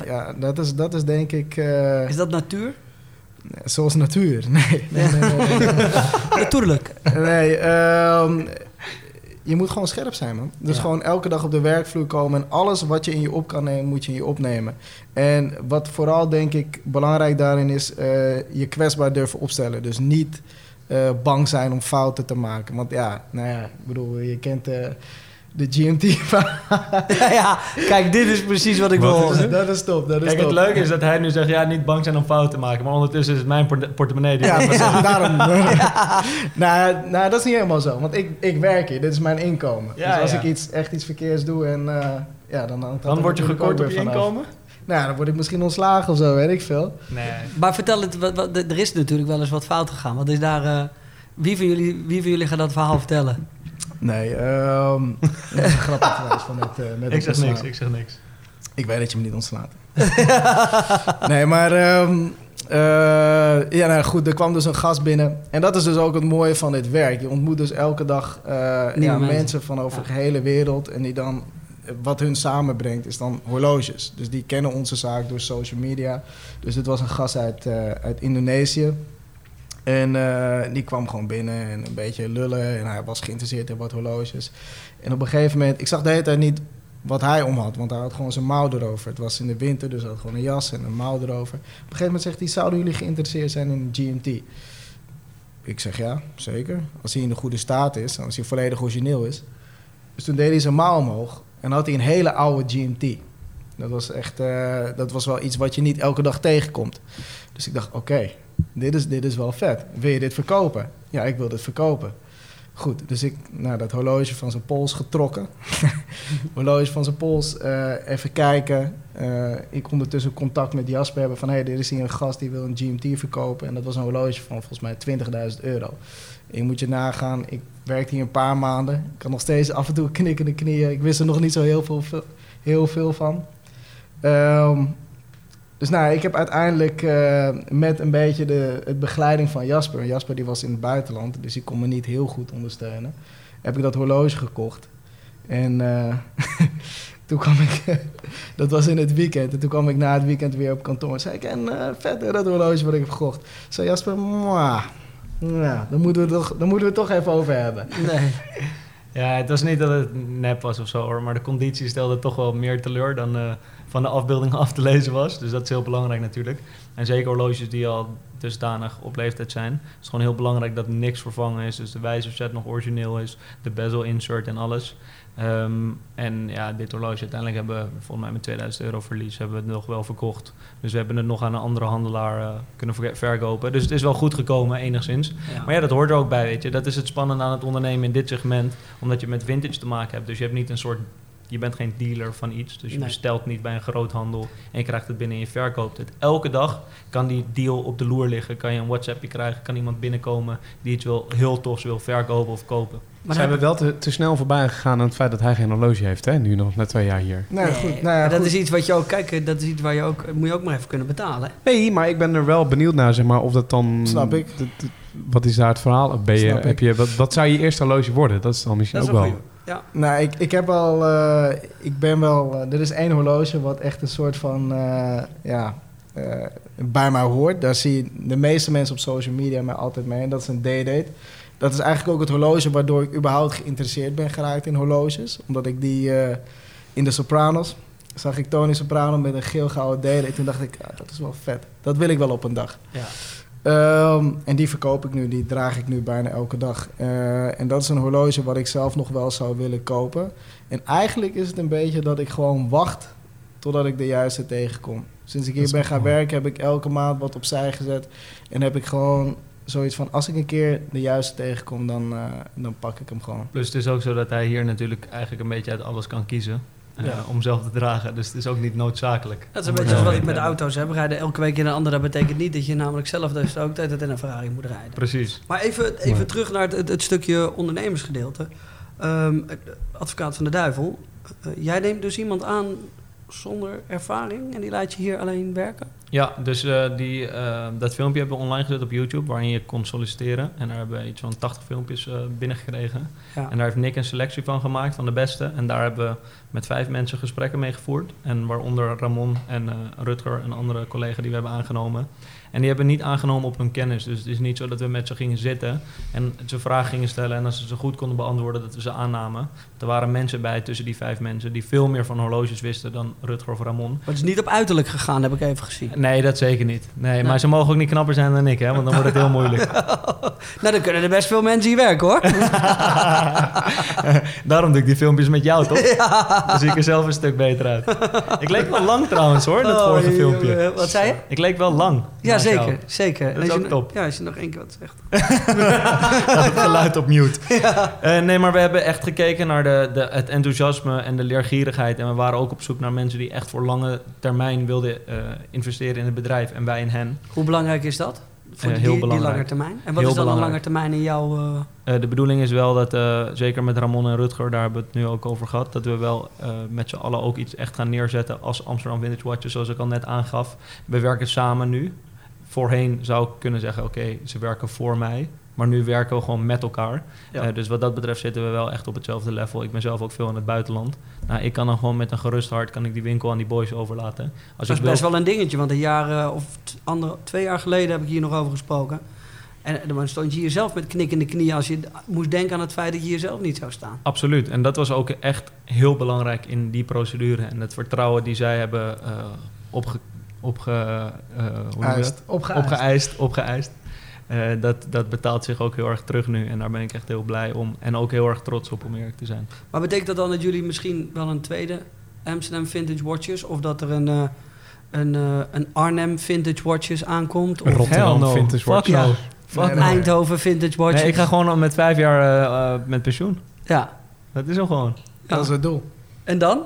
Ja, dat is, dat is denk ik... eh, is dat natuur? zoals natuur. Nee, nee, nee. nee, nee. Natuurlijk. Nee, ehm, je moet gewoon scherp zijn, man. Dus Ja. gewoon elke dag op de werkvloer komen... en alles wat je in je op kan nemen, moet je in je opnemen. En wat vooral, denk ik, belangrijk daarin is... eh, je kwetsbaar durven opstellen. Dus niet eh, bang zijn om fouten te maken. Want ja, nou ja, ik bedoel, je kent eh, de GMT. ja, kijk, dit is precies wat ik wil dat is top, dat is Kijk, top. het leuke is dat hij nu zegt, ja, niet bang zijn om fouten te maken. Maar ondertussen is het mijn port- portemonnee. Die Ja, precies, daarom. nou, nou, dat is niet helemaal zo. Want ik, ik werk hier, dit is mijn inkomen. Ja, dus als ja. ik iets, echt iets verkeers doe en... eh, ja, dan, Dan er word je gekort op je vanaf. inkomen? Nou, dan word ik misschien ontslagen of zo, weet ik veel. Nee. Maar vertel het, wat, wat- er is natuurlijk wel eens wat fout gegaan. Wat is daar... eh, wie, van jullie, wie van jullie gaat dat verhaal vertellen? Nee, ehm dat is een grappig trouwens van het, eh, met Ik zeg niks, ik zeg niks. Ik weet dat je me niet ontslaat. nee, maar ehm, Eh, ja, nou goed, er kwam dus een gast binnen. En dat is dus ook het mooie van dit werk. Je ontmoet dus elke dag eh, ja, mensen. mensen. van over de hele wereld. En die dan, wat hun samenbrengt, is dan horloges. Dus die kennen onze zaak door social media. Dus dit was een gast uit, eh, uit Indonesië. En eh, die kwam gewoon binnen en een beetje lullen. En hij was geïnteresseerd in wat horloges. En op een gegeven moment, ik zag de hele tijd niet wat hij om had. Want hij had gewoon zijn mouw erover. Het was in de winter, dus hij had gewoon een jas en een mouw erover. Op een gegeven moment zegt hij, zouden jullie geïnteresseerd zijn in een GMT? Ik zeg ja, zeker. Als hij in de goede staat is, als hij volledig origineel is. Dus toen deed hij zijn mouw omhoog en had hij een hele oude GMT. Dat was echt, eh, dat was wel iets wat je niet elke dag tegenkomt. Dus ik dacht, oké, dit, is, dit is wel vet. Wil je dit verkopen? Ja, ik wil dit verkopen. Goed, dus ik nou, dat horloge van zijn pols getrokken. horloge van zijn pols, eh, even kijken. Eh, ik ondertussen contact met Jasper hebben van... hé, hey, dit is hier een gast die wil een GMT verkopen. En dat was een horloge van volgens mij 20.000 euro. Je moet je nagaan, ik werkte hier een paar maanden. Ik had nog steeds af en toe knikkende knieën. Ik wist er nog niet zo heel veel, heel veel van. Ehm, dus nou, ik heb uiteindelijk eh, met een beetje de het begeleiding van Jasper... Jasper die was in het buitenland, dus die kon me niet heel goed ondersteunen... heb ik dat horloge gekocht. En eh, toen kwam ik... dat was in het weekend. En toen kwam ik na het weekend weer op kantoor. En zei ik, en uh, dat horloge wat ik heb gekocht. Zei Jasper, mwah. Ja, daar moeten, we toch, daar moeten we het toch even over hebben. Nee. Ja, het was niet dat het nep was of zo hoor, maar de conditie stelde toch wel meer teleur dan eh, van de afbeelding af te lezen was. Dus dat is heel belangrijk natuurlijk. En zeker horloges die al dusdanig op leeftijd zijn. Het is gewoon heel belangrijk dat niks vervangen is. Dus de wijzerset nog origineel is, de bezel insert en alles. Ehm, en ja, dit horloge uiteindelijk hebben we volgens mij met 2000 euro verlies hebben we het nog wel verkocht. Dus we hebben het nog aan een andere handelaar uh, kunnen ver verkopen. Dus het is wel goed gekomen enigszins. Ja. Maar ja, dat hoort er ook bij, weet je. Dat is het spannende aan het ondernemen in dit segment. Omdat je met vintage te maken hebt. Dus je hebt niet een soort... Je bent geen dealer van iets. Dus je Nee. bestelt niet bij een groothandel en je krijgt het binnen en je verkoopt het. Elke dag kan die deal op de loer liggen. Kan je een WhatsAppje krijgen, kan iemand binnenkomen die iets wil, heel tofs wil verkopen of kopen. Maar Zijn we wel te, te snel voorbij gegaan aan het feit dat hij geen horloge heeft, hè? Nu nog, na twee jaar hier. Nou Nee, goed, nou ja, maar dat goed. is iets wat je ook... Kijk, dat is iets waar je ook... Moet je ook maar even kunnen betalen. Nee, maar ik ben er wel benieuwd naar, zeg maar, of dat dan... Snap ik. Wat is daar het verhaal? Ben je, heb je, wat, wat zou je eerste horloge worden? Dat is dan misschien Dat is ook wel... goeie. Ja. Nou, ik, ik heb al, eh, ik ben wel, eh, er is één horloge wat echt een soort van, eh, ja, bij mij hoort. Daar zie je de meeste mensen op social media mij altijd mee. En dat is een D-date. Dat is eigenlijk ook het horloge waardoor ik überhaupt geïnteresseerd ben geraakt in horloges. Omdat ik die in de Sopranos, zag ik Tony Soprano met een geel-gouden D-date. Toen dacht ik, ah, dat is wel vet. Dat wil ik wel op een dag. Ja. Ehm, en die verkoop ik nu, die draag ik nu bijna elke dag. Eh, en dat is een horloge wat ik zelf nog wel zou willen kopen. En eigenlijk is het een beetje dat ik gewoon wacht totdat ik de juiste tegenkom. Sinds ik hier ben gaan werken heb ik elke maand wat opzij gezet. En heb ik gewoon zoiets van, als ik een keer de juiste tegenkom, dan, eh, dan pak ik hem gewoon. Plus het is ook zo dat hij hier natuurlijk eigenlijk een beetje uit alles kan kiezen. Ja. Om zelf te dragen. Dus het is ook niet noodzakelijk. Dat is een beetje als wat ik met auto's heb. Rijden elke week in een andere. Dat betekent niet dat je namelijk zelf dus ook tijd in een Ferrari moet rijden. Precies. Maar even, even terug naar het, het, het stukje ondernemersgedeelte. Ehm, advocaat van de duivel. Eh, jij neemt dus iemand aan zonder ervaring en die laat je hier alleen werken? Ja, dus eh, die, eh, dat filmpje hebben we online gezet op YouTube, waarin je kon solliciteren. En daar hebben we iets van 80 filmpjes eh, binnengekregen. Ja. En daar heeft Nick een selectie van gemaakt, van de beste. En daar hebben we met vijf mensen gesprekken mee gevoerd. En waaronder Ramon en Rutger, een andere collega die we hebben aangenomen. En die hebben niet aangenomen op hun kennis. Dus het is niet zo dat we met ze gingen zitten en ze vragen gingen stellen. En als ze ze goed konden beantwoorden, dat we ze aannamen. Er waren mensen bij tussen die vijf mensen die veel meer van horloges wisten dan Rutger of Ramon. Maar het is niet op uiterlijk gegaan, heb ik even gezien. Nee, dat zeker niet. Nee, Nee. maar ze mogen ook niet knapper zijn dan ik, hè, want dan wordt het heel moeilijk. nou, dan kunnen er best veel mensen hier werken hoor. Daarom doe ik die filmpjes met jou, toch? Dan zie ik er zelf een stuk beter uit. Ik leek wel lang trouwens hoor, dat Oh, vorige je- filmpje. Wat zei je? Ik leek wel lang. Ja, zeker. jou. zeker. Dat is ook top. Ja, als je nog één keer wat zegt. het geluid op mute. Eh, nee, maar we hebben echt gekeken naar de, de, het enthousiasme en de leergierigheid. En we waren ook op zoek naar mensen die echt voor lange termijn wilden eh, investeren in het bedrijf. En wij in hen. Hoe belangrijk is dat? Voor Eh, die, heel die belangrijk. lange termijn? En wat Heel is dan een lange termijn in jouw... de bedoeling is wel dat, zeker met Ramon en Rutger, daar hebben we het nu ook over gehad, dat we wel met z'n allen ook iets echt gaan neerzetten als Amsterdam Vintage Watches, zoals ik al net aangaf. We werken samen nu. Voorheen zou ik kunnen zeggen, oké, ze werken voor mij. Maar nu werken we gewoon met elkaar. Ja. Eh, dus wat dat betreft zitten we wel echt op hetzelfde level. Ik ben zelf ook veel in het buitenland. Nou, ik kan dan gewoon met een gerust hart kan ik die winkel aan die boys overlaten. Als Dat is best wel een dingetje, want een jaar eh, of t- ander, twee jaar geleden heb ik hier nog over gesproken. En dan stond je hier zelf met knikkende knieën als je moest denken aan het feit dat je hier zelf niet zou staan. Absoluut. En dat was ook echt heel belangrijk in die procedure. En het vertrouwen die zij hebben eh opge, opge, eh. Opgeëist. opgeëist. opgeëist. Eh, dat, dat betaalt zich ook heel erg terug nu. En daar ben ik echt heel blij om. En ook heel erg trots op om eerlijk te zijn. Maar betekent dat dan dat jullie misschien wel een tweede Amsterdam Vintage Watches of dat er een, eh, een, eh, een Arnhem Vintage Watches aankomt? Of Rotterdam no. Vintage Fuck Watch. ja. Fuck Nee, no. nee. Eindhoven Vintage Watches? Nee, ik ga gewoon al met vijf jaar met pensioen. Ja. Dat is hem gewoon. Dat is het doel. En dan?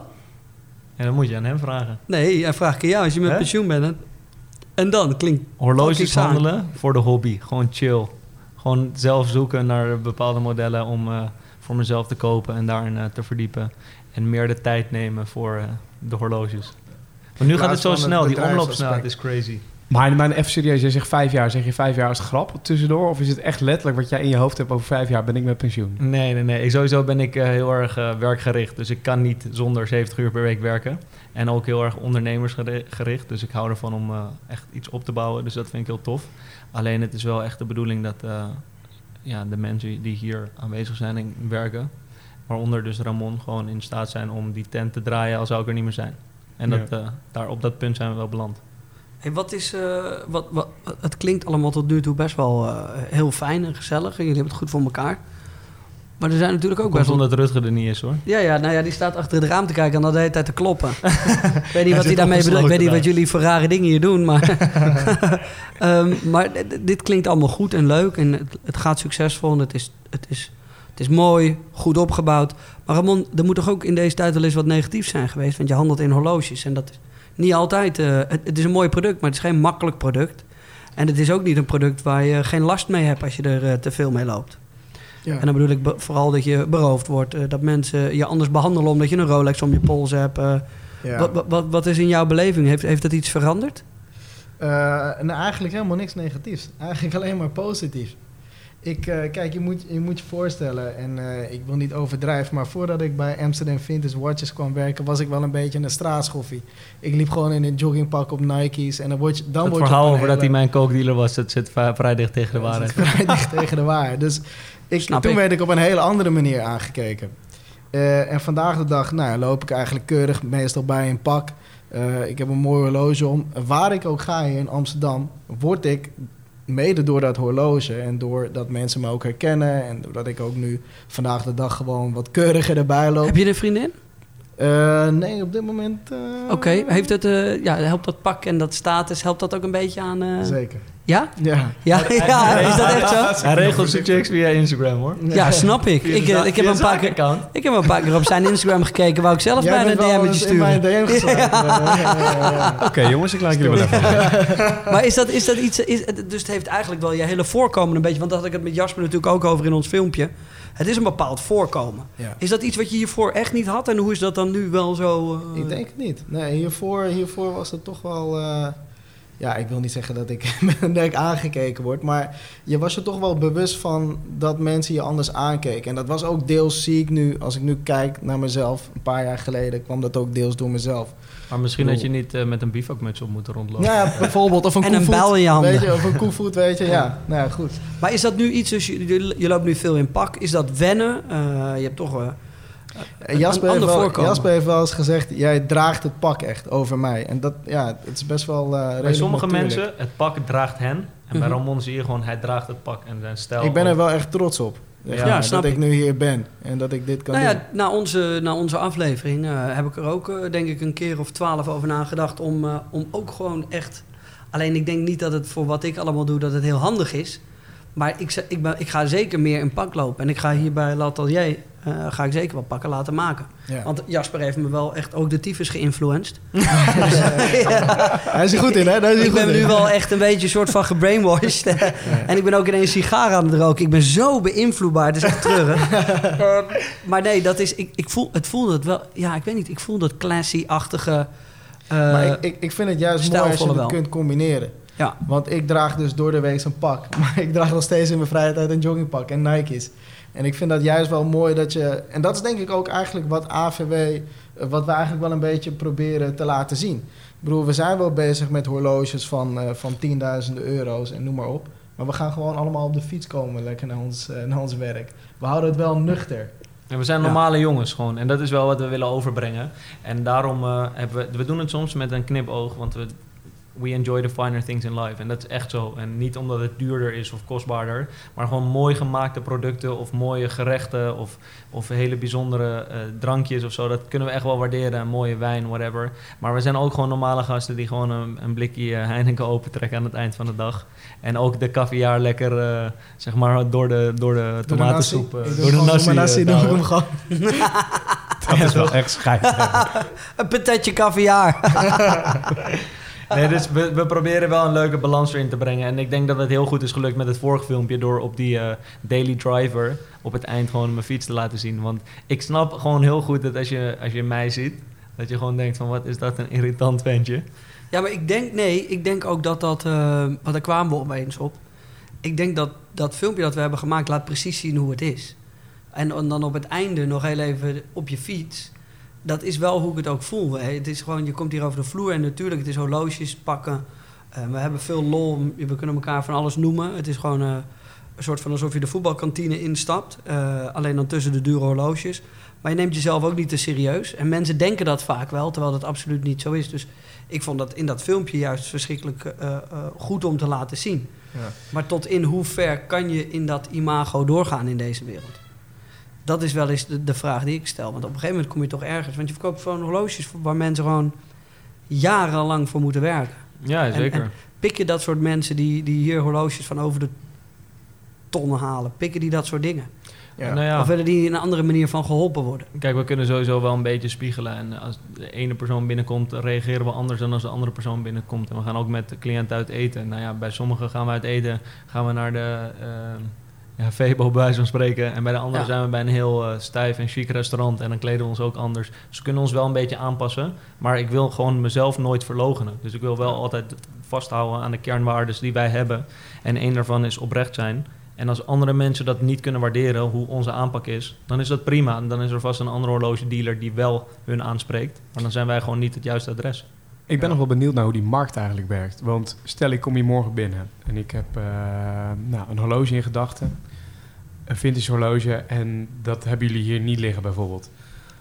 En dan moet je aan hem vragen. Nee, hij vraagt aan jou als je met Hè? pensioen bent. hè? En dan klinkt Horloges Fucking saai. handelen voor de hobby. Gewoon chill. Gewoon zelf zoeken naar bepaalde modellen om eh, voor mezelf te kopen en daarin eh, te verdiepen. En meer de tijd nemen voor eh, de horloges. Maar nu gaat het zo van het snel. Die omloopsnelheid is crazy. Maar, maar even serieus, jij zegt vijf jaar. Zeg je vijf jaar als grap tussendoor? Of is het echt letterlijk wat jij in je hoofd hebt over vijf jaar ben ik met pensioen? Nee, nee, nee. Ik, sowieso ben ik eh, heel erg eh, werkgericht. Dus ik kan niet zonder 70 uur per week werken. En ook heel erg ondernemersgericht. Dus ik hou ervan om eh, echt iets op te bouwen. Dus dat vind ik heel tof. Alleen het is wel echt de bedoeling dat ja, de mensen die hier aanwezig zijn en werken... waaronder dus Ramon, gewoon in staat zijn om die tent te draaien... al zou ik er niet meer zijn. En dat, daar, op dat punt zijn we wel beland. Hey, wat is, eh, wat, wat, het klinkt allemaal tot nu toe best wel eh, heel fijn en gezellig. En jullie hebben het goed voor elkaar. Maar er zijn natuurlijk ook Komt best wel... omdat Rutger er niet is, hoor. Ja, ja, nou ja, die staat achter het raam te kijken en dan de hele tijd te kloppen. ik weet niet wat hij daarmee bedoelt. Ik weet niet wat jullie voor rare dingen hier doen. Maar, Ehm, maar dit klinkt allemaal goed en leuk. En het, het gaat succesvol en het is, het, is, het is mooi, goed opgebouwd. Maar Ramon, er moet toch ook in deze tijd wel eens wat negatiefs zijn geweest? Want je handelt in horloges en dat is niet altijd... eh, het, het is een mooi product, maar het is geen makkelijk product. En het is ook niet een product waar je geen last mee hebt als je er eh, te veel mee loopt. Ja. En dan bedoel ik vooral dat je beroofd wordt. eh, dat mensen je anders behandelen omdat je een Rolex om je pols hebt. Ja. wat, wat- wat, wat is in jouw beleving? Heeft, heeft dat iets veranderd? Nou, eigenlijk helemaal niks negatiefs. Eigenlijk alleen maar positief. Ik, eh, kijk, je moet, je moet je voorstellen, en eh, ik wil niet overdrijven, maar voordat ik bij Amsterdam Vintage Watches kwam werken, was ik wel een beetje een straatschoffie. Ik liep gewoon in een joggingpak op Nike's en dan word je, dan het word je verhaal over dat hij mijn kookdealer was, dat zit vrij dicht tegen de waarheid. vrij dicht tegen de waarheid. Dus ik, Snap toen ik. werd ik op een hele andere manier aangekeken. Eh, en vandaag de dag nou, loop ik eigenlijk keurig, meestal bij een pak. Ik heb een mooi horloge om. Waar ik ook ga hier in Amsterdam, word ik mede door dat horloge en doordat mensen me ook herkennen en doordat ik ook nu vandaag de dag gewoon wat keuriger erbij loop. Heb je een vriendin? Eh, nee, op dit moment. eh, Oké, heeft het, eh, ja, helpt dat pak en dat status, helpt dat ook een beetje aan... eh, Zeker. Ja? Ja. Ja, ja, is dat echt zo? Hij regelt zijn checks via Instagram, hoor. Ja, snap ik. Ik, ik, heb een paar keer, ik heb een paar keer op zijn Instagram gekeken, wou ik zelf Jij bijna een DM'tje DM geslagen. Ja. Oké jongens, ik laat jullie wel even. Maar is dat, is dat iets... Is, het- dus het heeft eigenlijk wel je hele voorkomen een beetje... Want daar had ik het met Jasper natuurlijk ook over in ons filmpje. Het is een bepaald voorkomen. Ja. Is dat iets wat je hiervoor echt niet had? En hoe is dat dan nu wel zo... eh, Ik denk het niet. Nee, hiervoor, hiervoor was het toch wel... eh, ja, ik wil niet zeggen dat ik met een nek aangekeken word... maar je was je toch wel bewust van dat mensen je anders aankeken. En dat was ook deels, zie ik nu, als ik nu kijk naar mezelf... een paar jaar geleden kwam dat ook deels door mezelf. Maar misschien had je niet eh, met een bivakmuts op moeten rondlopen. Ja, bijvoorbeeld, of een En een koevoet, bijl in je handen. Weet je, of een koevoet, weet je. Ja, nou ja, goed. Maar is dat nu iets... Dus je, loopt nu veel in pak. Is dat wennen? Eh, je hebt toch... eh, En Jasper, een heeft ander wel, voorkomen. Jasper heeft wel eens gezegd... jij draagt het pak echt over mij. En dat, ja, het is best wel eh Bij sommige natuurlijk. mensen, het pak draagt hen. En bij Mhm. Ramon zie je gewoon, hij draagt het pak en zijn stijl. Ik ben er wel echt trots op. Ja, snap dat ik ik. nu hier ben en dat ik dit kan nou doen. ja, na onze, na onze aflevering eh, heb ik er ook eh, denk ik een keer of twaalf over nagedacht om, eh, om ook gewoon echt... Alleen ik denk niet dat het voor wat ik allemaal doe, dat het heel handig is. Maar ik, ze- ik, ben, ik ga zeker meer in pak lopen. En ik ga hier bij L'Atelier, eh, ga ik zeker wat pakken laten maken. Ja. Want Jasper heeft me wel echt ook de tyfus geïnfluenced. Hij is er goed in, hè? Daar is ik goed ben in. nu wel echt een beetje een soort van gebrainwashed. En ik ben ook ineens sigaar aan het roken. Ik ben zo beïnvloedbaar. Het is echt treurig. Eh, maar nee, dat is, ik, ik voel, het voelde het wel... Ja, ik weet niet. Ik voel dat classy-achtige... eh, Maar ik, ik, ik vind het juist mooi als je het wel. kunt combineren. Ja. Want ik draag dus door de week een pak. Maar ik draag nog steeds in mijn vrije tijd een joggingpak en Nike's. En ik vind dat juist wel mooi dat je... En dat is denk ik ook eigenlijk wat AVW... eh, Wat we eigenlijk wel een beetje proberen te laten zien. Ik bedoel, we zijn wel bezig met horloges van, eh, van tienduizenden euro's en noem maar op. Maar we gaan gewoon allemaal op de fiets komen lekker naar ons, eh, naar ons werk. We houden het wel nuchter. En we zijn normale jongens gewoon. En dat is wel wat we willen overbrengen. En daarom eh, hebben we... We doen het soms met een knipoog, want we... We enjoy the finer things in life. En dat is echt zo. En niet omdat het duurder is of kostbaarder. Maar gewoon mooi gemaakte producten of mooie gerechten of, of hele bijzondere eh, drankjes of zo. Dat kunnen we echt wel waarderen. Een mooie wijn, whatever. Maar we zijn ook gewoon normale gasten die gewoon een, een blikje eh, Heineken opentrekken aan het eind van de dag. En ook de caviar lekker, eh, zeg maar, door de, door de Door de tomatensoep. nasi. eh, Ik doe door de nasi. Dat is wel echt scheid. Een patatje caviar. Nee, dus we, we proberen wel een leuke balans erin te brengen. En ik denk dat het heel goed is gelukt met het vorige filmpje... door op die eh, Daily Driver op het eind gewoon mijn fiets te laten zien. Want ik snap gewoon heel goed dat als je, als je mij ziet... dat je gewoon denkt van wat is dat een irritant ventje. Ja, maar ik denk, nee, ik denk ook dat dat, eh, want daar kwamen we opeens op. Ik denk dat dat filmpje dat we hebben gemaakt laat precies zien hoe het is. En, en dan op het einde nog heel even op je fiets. Dat is wel hoe ik het ook voel. hè. Het is gewoon, je komt hier over de vloer en natuurlijk, het is horloges pakken. Eh, we hebben veel lol, we kunnen elkaar van alles noemen. Het is gewoon eh, een soort van alsof je de voetbalkantine instapt. eh, alleen dan tussen de dure horloges. Maar je neemt jezelf ook niet te serieus. En mensen denken dat vaak wel, terwijl dat absoluut niet zo is. Dus ik vond dat in dat filmpje juist verschrikkelijk goed om te laten zien. Ja. Maar tot in hoe ver kan je in dat imago doorgaan in deze wereld? Dat is wel eens de, de vraag die ik stel. Want op een gegeven moment kom je toch ergens. Want je verkoopt gewoon horloges waar mensen gewoon jarenlang voor moeten werken. Ja, zeker. en pik je dat soort mensen die, die hier horloges van over de tonnen halen? Pikken die dat soort dingen? Ja. Nou ja. Of willen die in een andere manier van geholpen worden? Kijk, we kunnen sowieso wel een beetje spiegelen. En als de ene persoon binnenkomt, reageren we anders dan als de andere persoon binnenkomt. En we gaan ook met de cliënt uit eten. Nou ja, bij sommigen gaan we uit eten, gaan we naar de eh ja, Febo bij wijze van spreken. En bij de anderen Ja. zijn we bij een heel eh, stijf en chic restaurant. En dan kleden we ons ook anders. Dus we kunnen ons wel een beetje aanpassen. Maar ik wil gewoon mezelf nooit verlogenen. Dus ik wil wel altijd vasthouden aan de kernwaarden die wij hebben. En één daarvan is oprecht zijn. En als andere mensen dat niet kunnen waarderen, hoe onze aanpak is, dan is dat prima. En dan is er vast een andere horlogedealer die wel hun aanspreekt. Maar dan zijn wij gewoon niet het juiste adres. Ik ben nog wel benieuwd naar hoe die markt eigenlijk werkt. Want stel ik kom hier morgen binnen en ik heb eh, nou, een horloge in gedachten. Een vintage horloge en dat hebben jullie hier niet liggen bijvoorbeeld.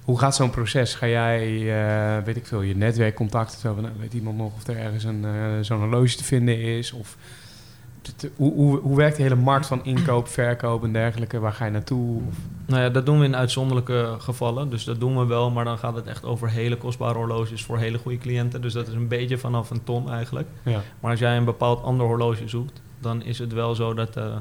Hoe gaat zo'n proces? Ga jij, eh, weet ik veel, je netwerkcontakten? Zo van, nou, weet iemand nog of er ergens een, eh, zo'n horloge te vinden is? Of hoe, hoe, hoe werkt de hele markt van inkoop, verkoop en dergelijke? Waar ga je naartoe? Of- Nou ja, dat doen we in uitzonderlijke gevallen. Dus dat doen we wel, maar dan gaat het echt over hele kostbare horloges voor hele goede cliënten. Dus dat is een beetje vanaf een ton eigenlijk. ja. Maar als jij een bepaald ander horloge zoekt, dan is het wel zo dat eh,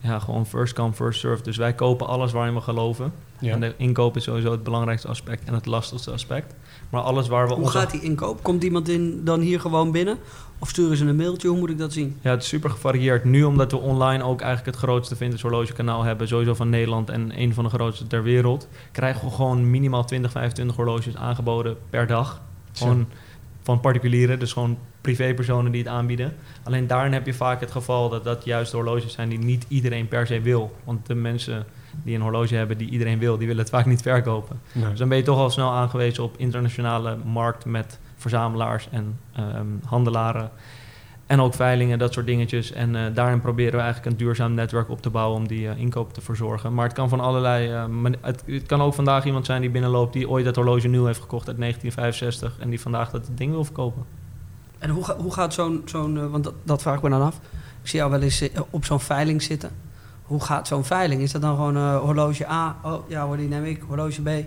ja, gewoon first come, first serve. Dus wij kopen alles waarin we geloven. Ja. En de inkoop is sowieso het belangrijkste aspect en het lastigste aspect. Maar alles waar we Hoe onze- gaat die inkoop? Komt iemand in, dan hier gewoon binnen? Of sturen ze een mailtje? Hoe moet ik dat zien? Ja, het is super gevarieerd. Nu omdat we online ook eigenlijk het grootste vintage horlogekanaal hebben, sowieso van Nederland en een van de grootste ter wereld, krijgen we gewoon minimaal 20, 25 horloges aangeboden per dag. Gewoon van particulieren, dus gewoon privépersonen die het aanbieden. Alleen daarin heb je vaak het geval dat dat juist horloges zijn die niet iedereen per se wil. Want de mensen die een horloge hebben die iedereen wil, die willen het vaak niet verkopen. Nee. Dus dan ben je toch al snel aangewezen op internationale markt met verzamelaars en ehm, handelaren. En ook veilingen, dat soort dingetjes. En eh, daarin proberen we eigenlijk een duurzaam netwerk op te bouwen om die eh, inkoop te verzorgen. Maar het kan van allerlei. man- het, het kan ook vandaag iemand zijn die binnenloopt die ooit dat horloge nieuw heeft gekocht uit 1965 en die vandaag dat ding wil verkopen. En hoe, ga- hoe gaat zo'n, zo'n want dat, dat vraag ik me dan af. Ik zie jou wel eens op zo'n veiling zitten. Hoe gaat zo'n veiling? Is dat dan gewoon horloge A? Oh ja hoor, die neem ik. Horloge B? Die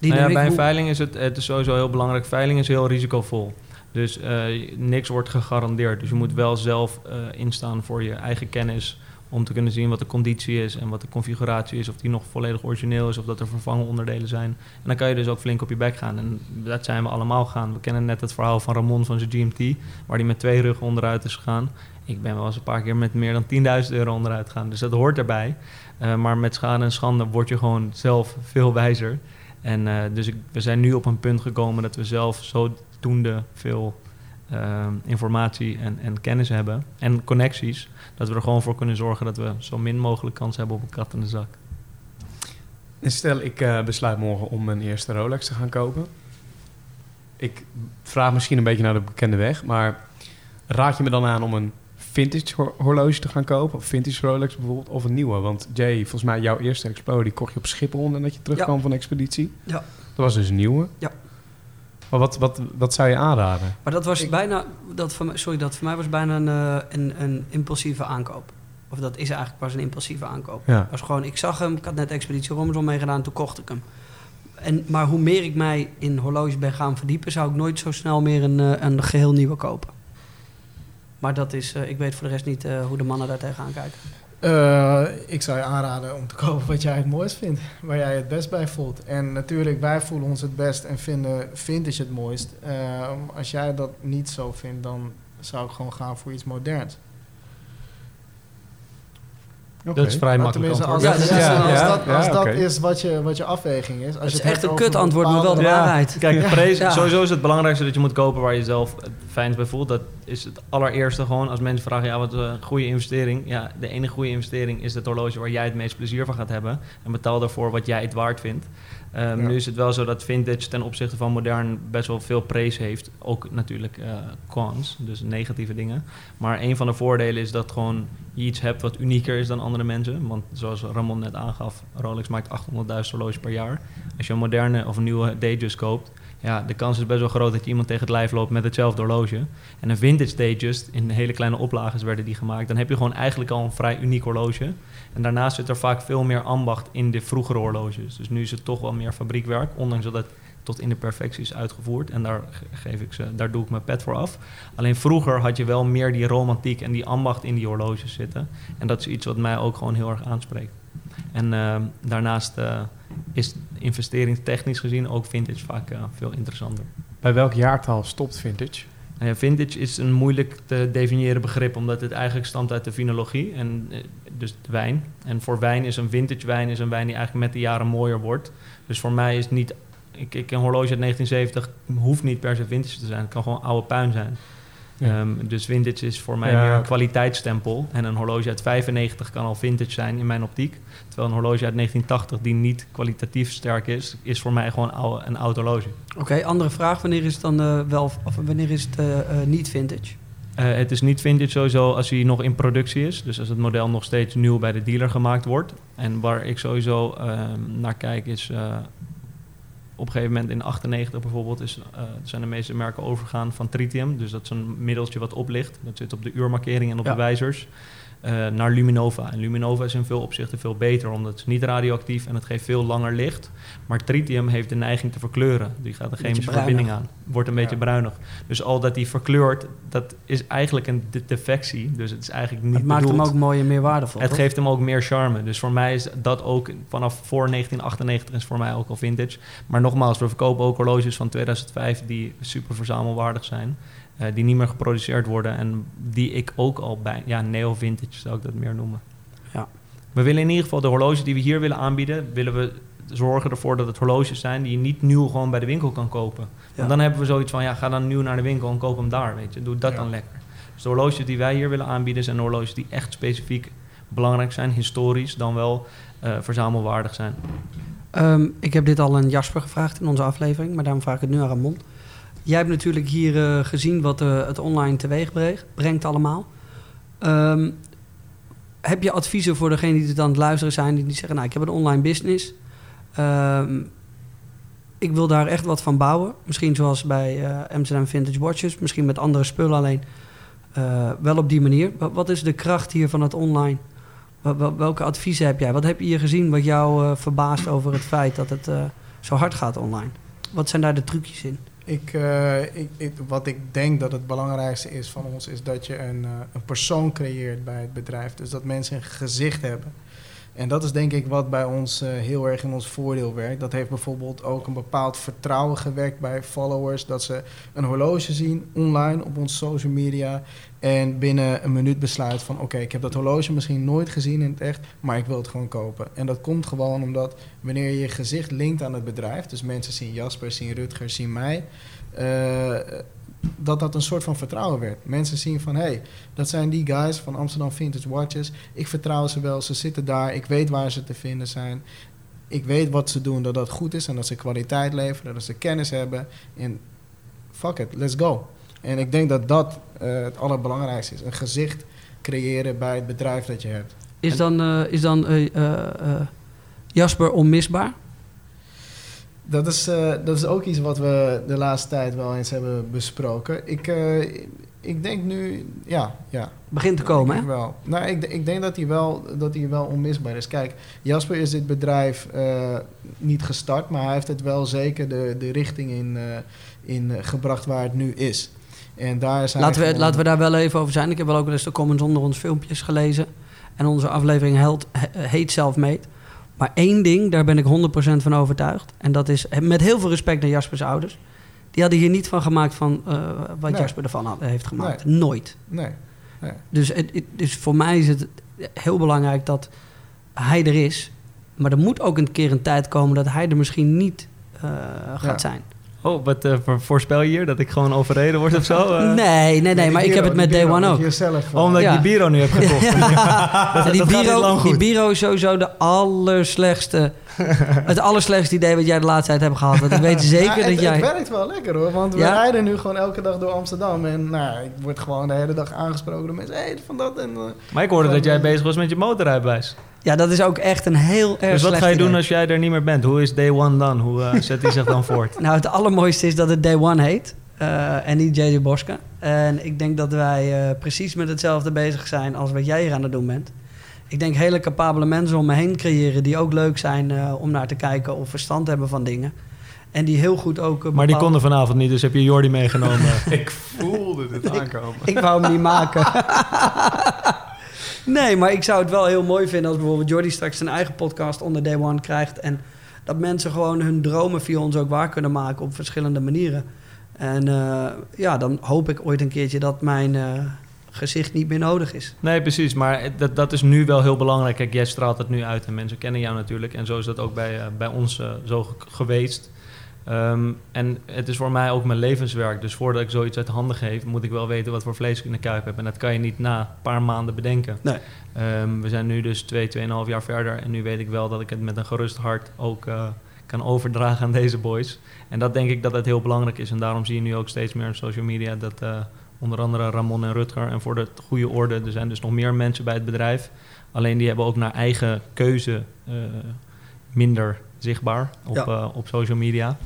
Nou ja, neem ik. bij een Hoe- veiling is het, het is sowieso heel belangrijk. Veiling is heel risicovol. Dus eh, niks wordt gegarandeerd. Dus je moet wel zelf eh, instaan voor je eigen kennis. Om te kunnen zien wat de conditie is en wat de configuratie is. Of die nog volledig origineel is of dat er vervangen onderdelen zijn. En dan kan je dus ook flink op je bek gaan. En dat zijn we allemaal gaan. We kennen net het verhaal van Ramon van zijn GMT. Waar hij met twee ruggen onderuit is gegaan. Ik ben wel eens een paar keer met meer dan 10.000 euro onderuit gegaan. Dus dat hoort erbij. Eh, maar met schade en schande word je gewoon zelf veel wijzer. En dus ik, we zijn nu op een punt gekomen dat we zelf zodoende veel eh, informatie en, en kennis hebben en connecties, dat we er gewoon voor kunnen zorgen dat we zo min mogelijk kans hebben op een kat in de zak. En stel, ik eh, besluit morgen om mijn eerste Rolex te gaan kopen. Ik vraag misschien een beetje naar de bekende weg, maar raad je me dan aan om een vintage hor- horloge te gaan kopen? Of vintage Rolex bijvoorbeeld, of een nieuwe? Want Jay, volgens mij jouw eerste Expo, die kocht je op Schiphol en dat je terugkwam van de expeditie. Ja. Dat was dus een nieuwe. Ja. Maar wat, wat, wat zou je aanraden? Maar dat was Ik- bijna, dat voor mij, sorry, dat voor mij was bijna een, eh, een, een impulsieve aankoop. Of dat is eigenlijk pas een impulsieve aankoop. Ja. Was gewoon, ik zag hem, ik had net Expeditie Robinson meegedaan, toen kocht ik hem. En, maar hoe meer ik mij in horloges ben gaan verdiepen, zou ik nooit zo snel meer een, eh, een geheel nieuwe kopen. Maar dat is, eh, ik weet voor de rest niet eh, hoe de mannen daar tegenaan kijken. Eh, ik zou je aanraden om te kopen wat jij het mooist vindt. Waar jij het best bij voelt. En natuurlijk, wij voelen ons het best en vinden vintage het mooist. Eh, als jij dat niet zo vindt, dan zou ik gewoon gaan voor iets moderns. Dat is vrij Maar makkelijk als, antwoord. Ja, dat, dat als, dat, ja, als dat oké. is wat je, wat je afweging is. Als Het je is echt hebt een over kutantwoord, maar wel de waarheid. Kijk, Ja. prijs, Ja. sowieso is het belangrijkste dat je moet kopen waar je jezelf het fijnst bij voelt. Dat is het allereerste gewoon. Als mensen vragen, ja, wat is een goede investering? Ja, de enige goede investering is het horloge waar jij het meest plezier van gaat hebben. En betaal daarvoor wat jij het waard vindt. Ehm, Ja. Nu is het wel zo dat vintage ten opzichte van modern best wel veel praise heeft. Ook natuurlijk eh cons, dus negatieve dingen. Maar een van de voordelen is dat gewoon je iets hebt wat unieker is dan andere mensen. Want zoals Ramon net aangaf, Rolex maakt 800.000 horloges per jaar. Als je een moderne of een nieuwe Datejust koopt, ja, de kans is best wel groot dat je iemand tegen het lijf loopt met hetzelfde horloge. En een vintage Datejust, in hele kleine oplages werden die gemaakt, dan heb je gewoon eigenlijk al een vrij uniek horloge. En daarnaast zit er vaak veel meer ambacht in de vroegere horloges. Dus nu is het toch wel meer fabriekwerk, ondanks dat het tot in de perfectie is uitgevoerd. En daar, ge- geef ik ze, daar doe ik mijn pet voor af. Alleen vroeger had je wel meer die romantiek en die ambacht in die horloges zitten. En dat is iets wat mij ook gewoon heel erg aanspreekt. En ehm, daarnaast eh, is investeringstechnisch gezien ook vintage vaak eh, veel interessanter. Bij welk jaartal stopt vintage? Nou vintage is een moeilijk te definiëren begrip, omdat het eigenlijk stamt uit de vinologie, en, eh, dus de wijn. En voor wijn is een vintage wijn is een wijn die eigenlijk met de jaren mooier wordt. Dus voor mij is het niet, ik, ik een horloge uit 1970 hoeft niet per se vintage te zijn, het kan gewoon oude puin zijn. Ja. Ehm, dus vintage is voor mij Ja. meer een kwaliteitsstempel. En een horloge uit 95 kan al vintage zijn in mijn optiek. Terwijl een horloge uit 1980 die niet kwalitatief sterk is, is voor mij gewoon oude, een oud horloge. Oké, andere vraag. Wanneer is het dan eh, wel, of wanneer is het eh, eh, niet vintage? Eh, het is niet vintage sowieso als hij nog in productie is. Dus als het model nog steeds nieuw bij de dealer gemaakt wordt. En waar ik sowieso ehm, naar kijk is... eh, op een gegeven moment in 98 bijvoorbeeld is, eh, zijn de meeste merken overgegaan van tritium. Dus dat is een middeltje wat oplicht. Dat zit op de uurmarkering en op Ja. de wijzers. Eh, naar Luminova. En Luminova is in veel opzichten veel beter, omdat het is niet radioactief en het geeft veel langer licht. Maar tritium heeft de neiging te verkleuren. Die gaat een chemische verbinding aan. Wordt een beetje Ja. bruinig. Dus al dat die verkleurt, dat is eigenlijk een de- defectie. Dus het is eigenlijk niet Het maakt hem ook mooi en meer waardevol. Het toch? geeft hem ook meer charme. Dus voor mij is dat ook vanaf voor 1998 is voor mij ook al vintage. Maar nogmaals, we verkopen ook horloges van 2005 die super verzamelwaardig zijn. Eh, die niet meer geproduceerd worden en die ik ook al bij, ja, neo-vintage zou ik dat meer noemen. Ja. We willen in ieder geval de horloges die we hier willen aanbieden, willen we zorgen ervoor dat het horloges zijn die je niet nieuw gewoon bij de winkel kan kopen. Ja. Want dan hebben we zoiets van, ja, ga dan nieuw naar de winkel en koop hem daar, weet je. Doe dat Ja. dan lekker. Dus de horloges die wij hier willen aanbieden zijn horloges die echt specifiek belangrijk zijn, historisch, dan wel eh, verzamelwaardig zijn. Ehm, ik heb dit al aan Jasper gevraagd in onze aflevering, maar daarom vraag ik het nu aan Ramon. Jij hebt natuurlijk hier eh, gezien wat eh, het online teweeg brengt, allemaal. Ehm, heb je adviezen voor degenen die het aan het luisteren zijn, die, zeggen, nou, ik heb een online business. Ehm, ik wil daar echt wat van bouwen. Misschien zoals bij eh, Amsterdam Vintage Watches, misschien met andere spullen alleen. Wel op die manier. Wat, is de kracht hier van het online? Wel- wel- welke adviezen heb jij? Wat heb je hier gezien wat jou verbaast over het feit dat het zo hard gaat online? Wat zijn daar de trucjes in? Ik, eh, ik, ik- wat ik denk dat het belangrijkste is van ons, is dat je een, eh, een persoon creëert bij het bedrijf. Dus dat mensen een gezicht hebben. En dat is denk ik wat bij ons eh, heel erg in ons voordeel werkt. Dat heeft bijvoorbeeld ook een bepaald vertrouwen gewekt bij followers. Dat ze een horloge zien online op onze social media. En binnen een minuut besluit van oké, ik heb dat horloge misschien nooit gezien in het echt, maar ik wil het gewoon kopen. En dat komt gewoon omdat wanneer je je gezicht linkt aan het bedrijf, dus mensen zien Jasper, zien Rutger, zien mij, eh, dat dat een soort van vertrouwen werd. Mensen zien van, hé, hey, dat zijn die guys van Amsterdam Vintage Watches. Ik vertrouw ze wel, ze zitten daar, ik weet waar ze te vinden zijn. Ik weet wat ze doen, dat dat goed is en dat ze kwaliteit leveren, dat ze kennis hebben. En fuck it, let's go. En ik denk dat dat eh, het allerbelangrijkste is. Een gezicht creëren bij het bedrijf dat je hebt. Is dan, eh, is dan eh, Jasper onmisbaar? Dat is, dat is ook iets wat we de laatste tijd wel eens hebben besproken. Ik, ik denk nu, ja, ja. Begint te komen, hè? wel. Nou, ik, ik denk dat hij, wel, dat hij wel onmisbaar is. Kijk, Jasper is dit bedrijf niet gestart, maar hij heeft het wel zeker de, de richting in, in gebracht waar het nu is. En daar Laten we, gewoon- laten we daar wel even over zijn. Ik heb wel ook wel eens de comments onder ons filmpjes gelezen. En onze aflevering held, he- heet Selfmade. Maar één ding, daar ben ik 100% van overtuigd. En dat is, met heel veel respect naar Jaspers ouders. Die hadden hier niet van gemaakt van eh, wat Nee. Jasper ervan had, heeft gemaakt. Nooit. Nee. Dus, het, het- dus voor mij is het heel belangrijk dat hij er is. Maar er moet ook een keer een tijd komen dat hij er misschien niet eh, gaat Ja. zijn. Oh, wat eh, voor- voorspel je hier? Dat ik gewoon overreden word of zo? Eh, nee, nee, nee, maar ik heb het met Day One ook. Jezelf, Oh, omdat Ja. ik die bureau nu heb gekocht. Ja, dat, die, dat die is sowieso de allerslechtste. het allerslechtste idee wat jij de laatste tijd hebt gehad. Want ik weet zeker Ja, dat het, jij. het werkt wel lekker hoor, want we Ja? rijden nu gewoon elke dag door Amsterdam. En nou, ik word gewoon de hele dag aangesproken door mensen. Hé, hey, van dat en... eh, Maar ik hoorde dat jij bezig was met je motorrijbewijs. Ja, dat is ook echt een heel erg Dus wat slecht ga je doen idee. als jij er niet meer bent? Hoe is day one dan? Hoe eh, zet hij zich dan voort? Nou, het allermooiste is dat het Day One heet. eh, en niet JJ Boska. En ik denk dat wij eh, precies met hetzelfde bezig zijn als wat jij hier aan het doen bent. Ik denk hele capabele mensen om me heen creëren die ook leuk zijn eh, om naar te kijken of verstand hebben van dingen. En die heel goed ook. Maar die konden vanavond niet, dus heb je Jordi meegenomen. Ik voelde dit aankomen. Ik wou hem niet maken. Nee, maar ik zou het wel heel mooi vinden als bijvoorbeeld Jordi straks zijn eigen podcast onder Day One krijgt. En dat mensen gewoon hun dromen via ons ook waar kunnen maken op verschillende manieren. En eh, ja, dan hoop ik ooit een keertje dat mijn eh, gezicht niet meer nodig is. Nee, precies. Maar dat, dat is nu wel heel belangrijk. Kijk, jij straalt het nu uit en mensen kennen jou natuurlijk. En zo is dat ook bij, eh, bij ons zo ge- geweest. Ehm, en het is voor mij ook mijn levenswerk. Dus voordat ik zoiets uit handen geef, moet ik wel weten wat voor vlees ik in de kuip heb. En dat kan je niet na een paar maanden bedenken. Nee. Ehm, we zijn nu dus twee, tweeënhalf jaar verder. En nu weet ik wel dat ik het met een gerust hart ook eh, kan overdragen aan deze boys. En dat denk ik dat het heel belangrijk is. En daarom zie je nu ook steeds meer op social media dat eh, onder andere Ramon en Rutger. En voor de goede orde, er zijn dus nog meer mensen bij het bedrijf. Alleen die hebben ook naar eigen keuze eh, minder zichtbaar op, Ja. eh, op social media.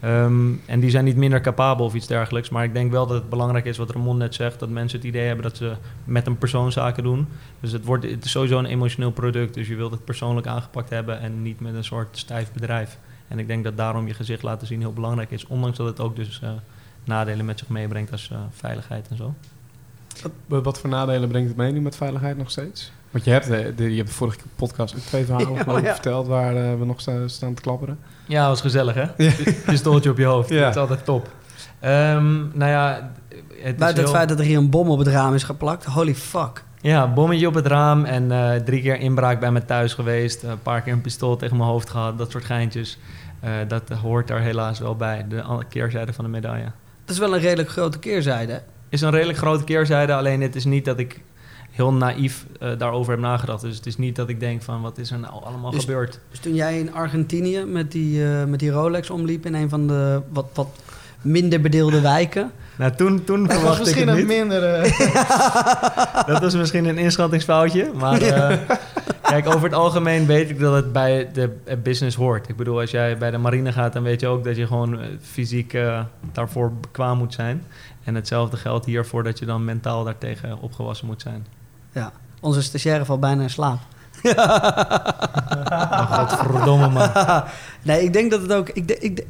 Ehm, en die zijn niet minder capabel of iets dergelijks. Maar ik denk wel dat het belangrijk is wat Ramon net zegt. Dat mensen het idee hebben dat ze met een persoon zaken doen. Dus het, wordt, het is sowieso een emotioneel product. Dus je wilt het persoonlijk aangepakt hebben en niet met een soort stijf bedrijf. En ik denk dat daarom je gezicht laten zien heel belangrijk is. Ondanks dat het ook dus eh, nadelen met zich meebrengt als eh, veiligheid en zo. Wat, wat voor nadelen brengt het mee nu met veiligheid nog steeds? Want je hebt, eh, de, je hebt de vorige podcast ook twee verhalen Ja, ja. verteld waar eh, we nog sta- staan te klapperen. Ja, was gezellig hè? Pistooltje op je hoofd. Ja. Dat is altijd top. Ehm, nou ja, het Buiten het feit dat er hier een bom op het raam is geplakt. Holy fuck. Ja, bommetje op het raam en eh, drie keer inbraak bij me thuis geweest. Een paar keer een pistool tegen mijn hoofd gehad, dat soort geintjes. Eh, dat hoort er helaas wel bij, de andere keerzijde van de medaille. Dat is wel een redelijk grote keerzijde. Is een redelijk grote keerzijde, alleen het is niet dat ik heel naïef eh, daarover heb nagedacht. Dus het is niet dat ik denk van, wat is er nou allemaal Dus- gebeurd? Dus toen jij in Argentinië met die, eh, met die Rolex omliep in een van de wat, wat minder bedeelde wijken. Nou, toen, toen Dat was verwachtte ik misschien het een niet. minder... eh, Dat was misschien een inschattingsfoutje. Maar eh, kijk, over het algemeen weet ik dat het bij de business hoort. Ik bedoel, als jij bij de marine gaat, dan weet je ook dat je gewoon fysiek daarvoor bekwaam moet zijn. En hetzelfde geldt hiervoor dat je dan mentaal daartegen opgewassen moet zijn. Ja, onze stagiaire valt bijna in slaap. Oh, godverdomme man. nee, ik denk dat het ook... Ik,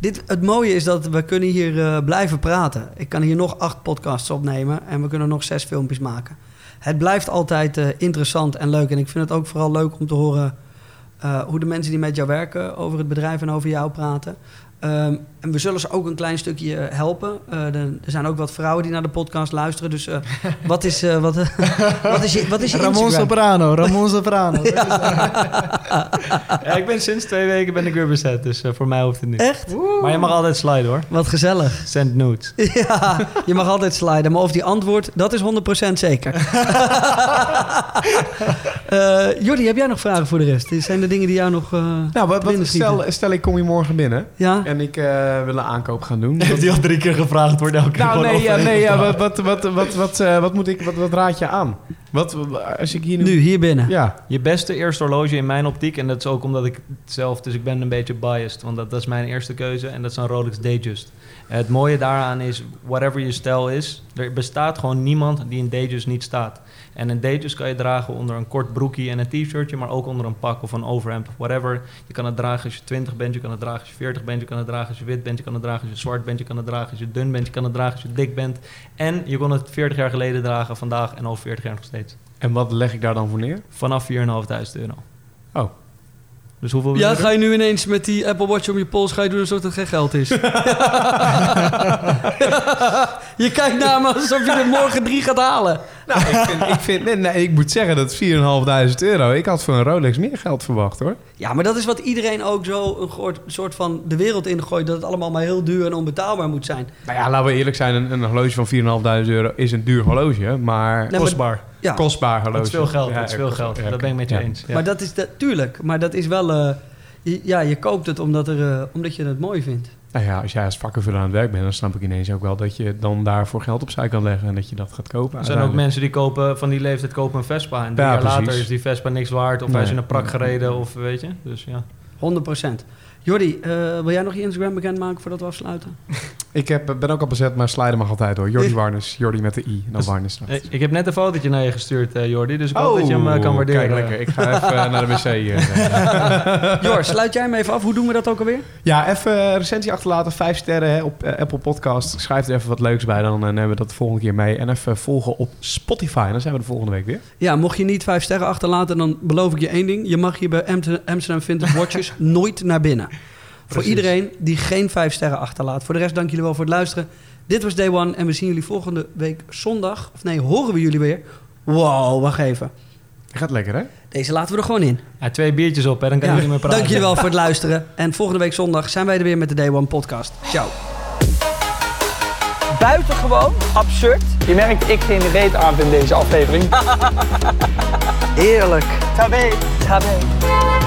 dit, het mooie is dat we kunnen hier eh, blijven praten. Ik kan hier nog acht podcasts opnemen en we kunnen nog zes filmpjes maken. Het blijft altijd eh, interessant en leuk. En ik vind het ook vooral leuk om te horen... eh, hoe de mensen die met jou werken over het bedrijf en over jou praten. Ehm, en we zullen ze ook een klein stukje eh, helpen. Eh, er, er zijn ook wat vrouwen die naar de podcast luisteren. Dus eh, wat, is, eh, wat, wat is je, wat is je Ramon Instagram? Soprano, Ramon Soprano. Ja, ik ben sinds twee weken ben ik weer bezet, dus voor mij hoeft het niet. Echt? Maar je mag altijd sliden hoor. Wat gezellig. Send nudes. Ja, je mag altijd sliden. Maar of die antwoord, dat is 100% zeker. Eh Jordi, heb jij nog vragen voor de rest? Zijn er dingen die jou nog... eh, Nou, wat, stel, stel ik kom hier morgen binnen Ja? En ik eh, wil een aankoop gaan doen. Heeft hij al drie keer gevraagd, wordt elke keer Nou, nee, ja, nee ja, wat, wat, wat, wat, wat, eh, wat, moet ik, wat, wat raad je aan? Wat, als ik hier nu... Nu, hier binnen. Ja, Je beste eerste horloge in mijn optiek, en dat is ook omdat ik het zelf, dus ik ben een beetje biased, want dat, dat is mijn eerste keuze en dat is een Rolex Datejust. Het mooie daaraan is, whatever je stijl is, er bestaat gewoon niemand die in Datejust niet staat. En een Datejust kan je dragen onder een kort broekje en een t-shirtje, maar ook onder een pak of een overhemd of whatever. Je kan het dragen als je 20 bent, je kan het dragen als je 40 bent, je kan het dragen als je wit bent, je kan het dragen als je zwart bent, je kan het dragen als je dun bent, je kan het dragen als je dik bent. En je kon het 40 jaar geleden dragen, vandaag en over 40 jaar nog steeds. en wat leg ik daar dan voor neer? Vanaf 4.500 euro. Oh. Dus hoeveel wil Ja, je ga je nu ineens met die Apple Watch om je pols... ga je doen alsof het geen geld is? je kijkt naar me alsof je er morgen drie gaat halen. Nou, ik, vind, ik, vind, nee, nee, ik moet zeggen dat 4.500 euro. Ik had voor een Rolex meer geld verwacht hoor. Ja, maar dat is wat iedereen ook zo een soort van de wereld ingooit... dat het allemaal maar heel duur en onbetaalbaar moet zijn. Nou ja, laten we eerlijk zijn. Een, een horloge van 4.500 euro is een duur horloge. Maar Nee, maar- Kostbaar. Ja, kostbaar horloge. Dat is veel geld. Ja, dat is veel geld. ja, dat ben ik met je ja. eens. Ja. maar dat is... De, tuurlijk, maar dat is wel... eh, ja, je koopt het omdat, er, eh, omdat je het mooi vindt. Nou ja, als jij als vakkenvuller aan het werk bent, dan snap ik ineens ook wel dat je dan daarvoor geld opzij kan leggen en dat je dat gaat kopen. er zijn ook mensen die kopen van die leeftijd kopen een Vespa. En drie Ja, jaar later is die Vespa niks waard. Of hij is in een prak gereden. Of weet je. Dus ja. 100%. Jordi, eh, wil jij nog je Instagram bekendmaken voordat we afsluiten? Ik heb, ben ook al bezet, maar slijden mag altijd hoor. Jordi Warnes, Jordi met de i, dan Dus- Warnes. Eh, Ik heb net een fotootje naar je gestuurd, eh, Jordi. Dus ik hoop dat je hem eh, kan waarderen. Oh, Kijk, lekker. Ik ga even eh, naar de wc. eh. Jor, sluit jij hem even af. Hoe doen we dat ook alweer? ja, even recensie achterlaten. Vijf sterren hè, op Apple Podcast. Schrijf er even wat leuks bij, dan eh, nemen we dat de volgende keer mee. En even volgen op Spotify. Dan zijn we de volgende week weer. Ja, mocht je niet vijf sterren achterlaten, dan beloof ik je één ding. Je mag hier bij Amsterdam Amsterdam Vintage Watches nooit naar binnen. Voor iedereen die geen vijf sterren achterlaat. Voor de rest dank jullie wel voor het luisteren. Dit was Day One en we zien jullie volgende week zondag. Of nee, horen we jullie weer. Wow, wacht even. Gaat lekker hè? Deze laten we er gewoon in. Ja, twee biertjes op, hè, dan kan Ja, je niet meer praten. Dank jullie wel voor het luisteren. En volgende week zondag zijn wij er weer met de Day One podcast. Ciao. Buitengewoon absurd. Je merkt, ik geen reet aan in deze aflevering. Heerlijk. Tabé. Tabé.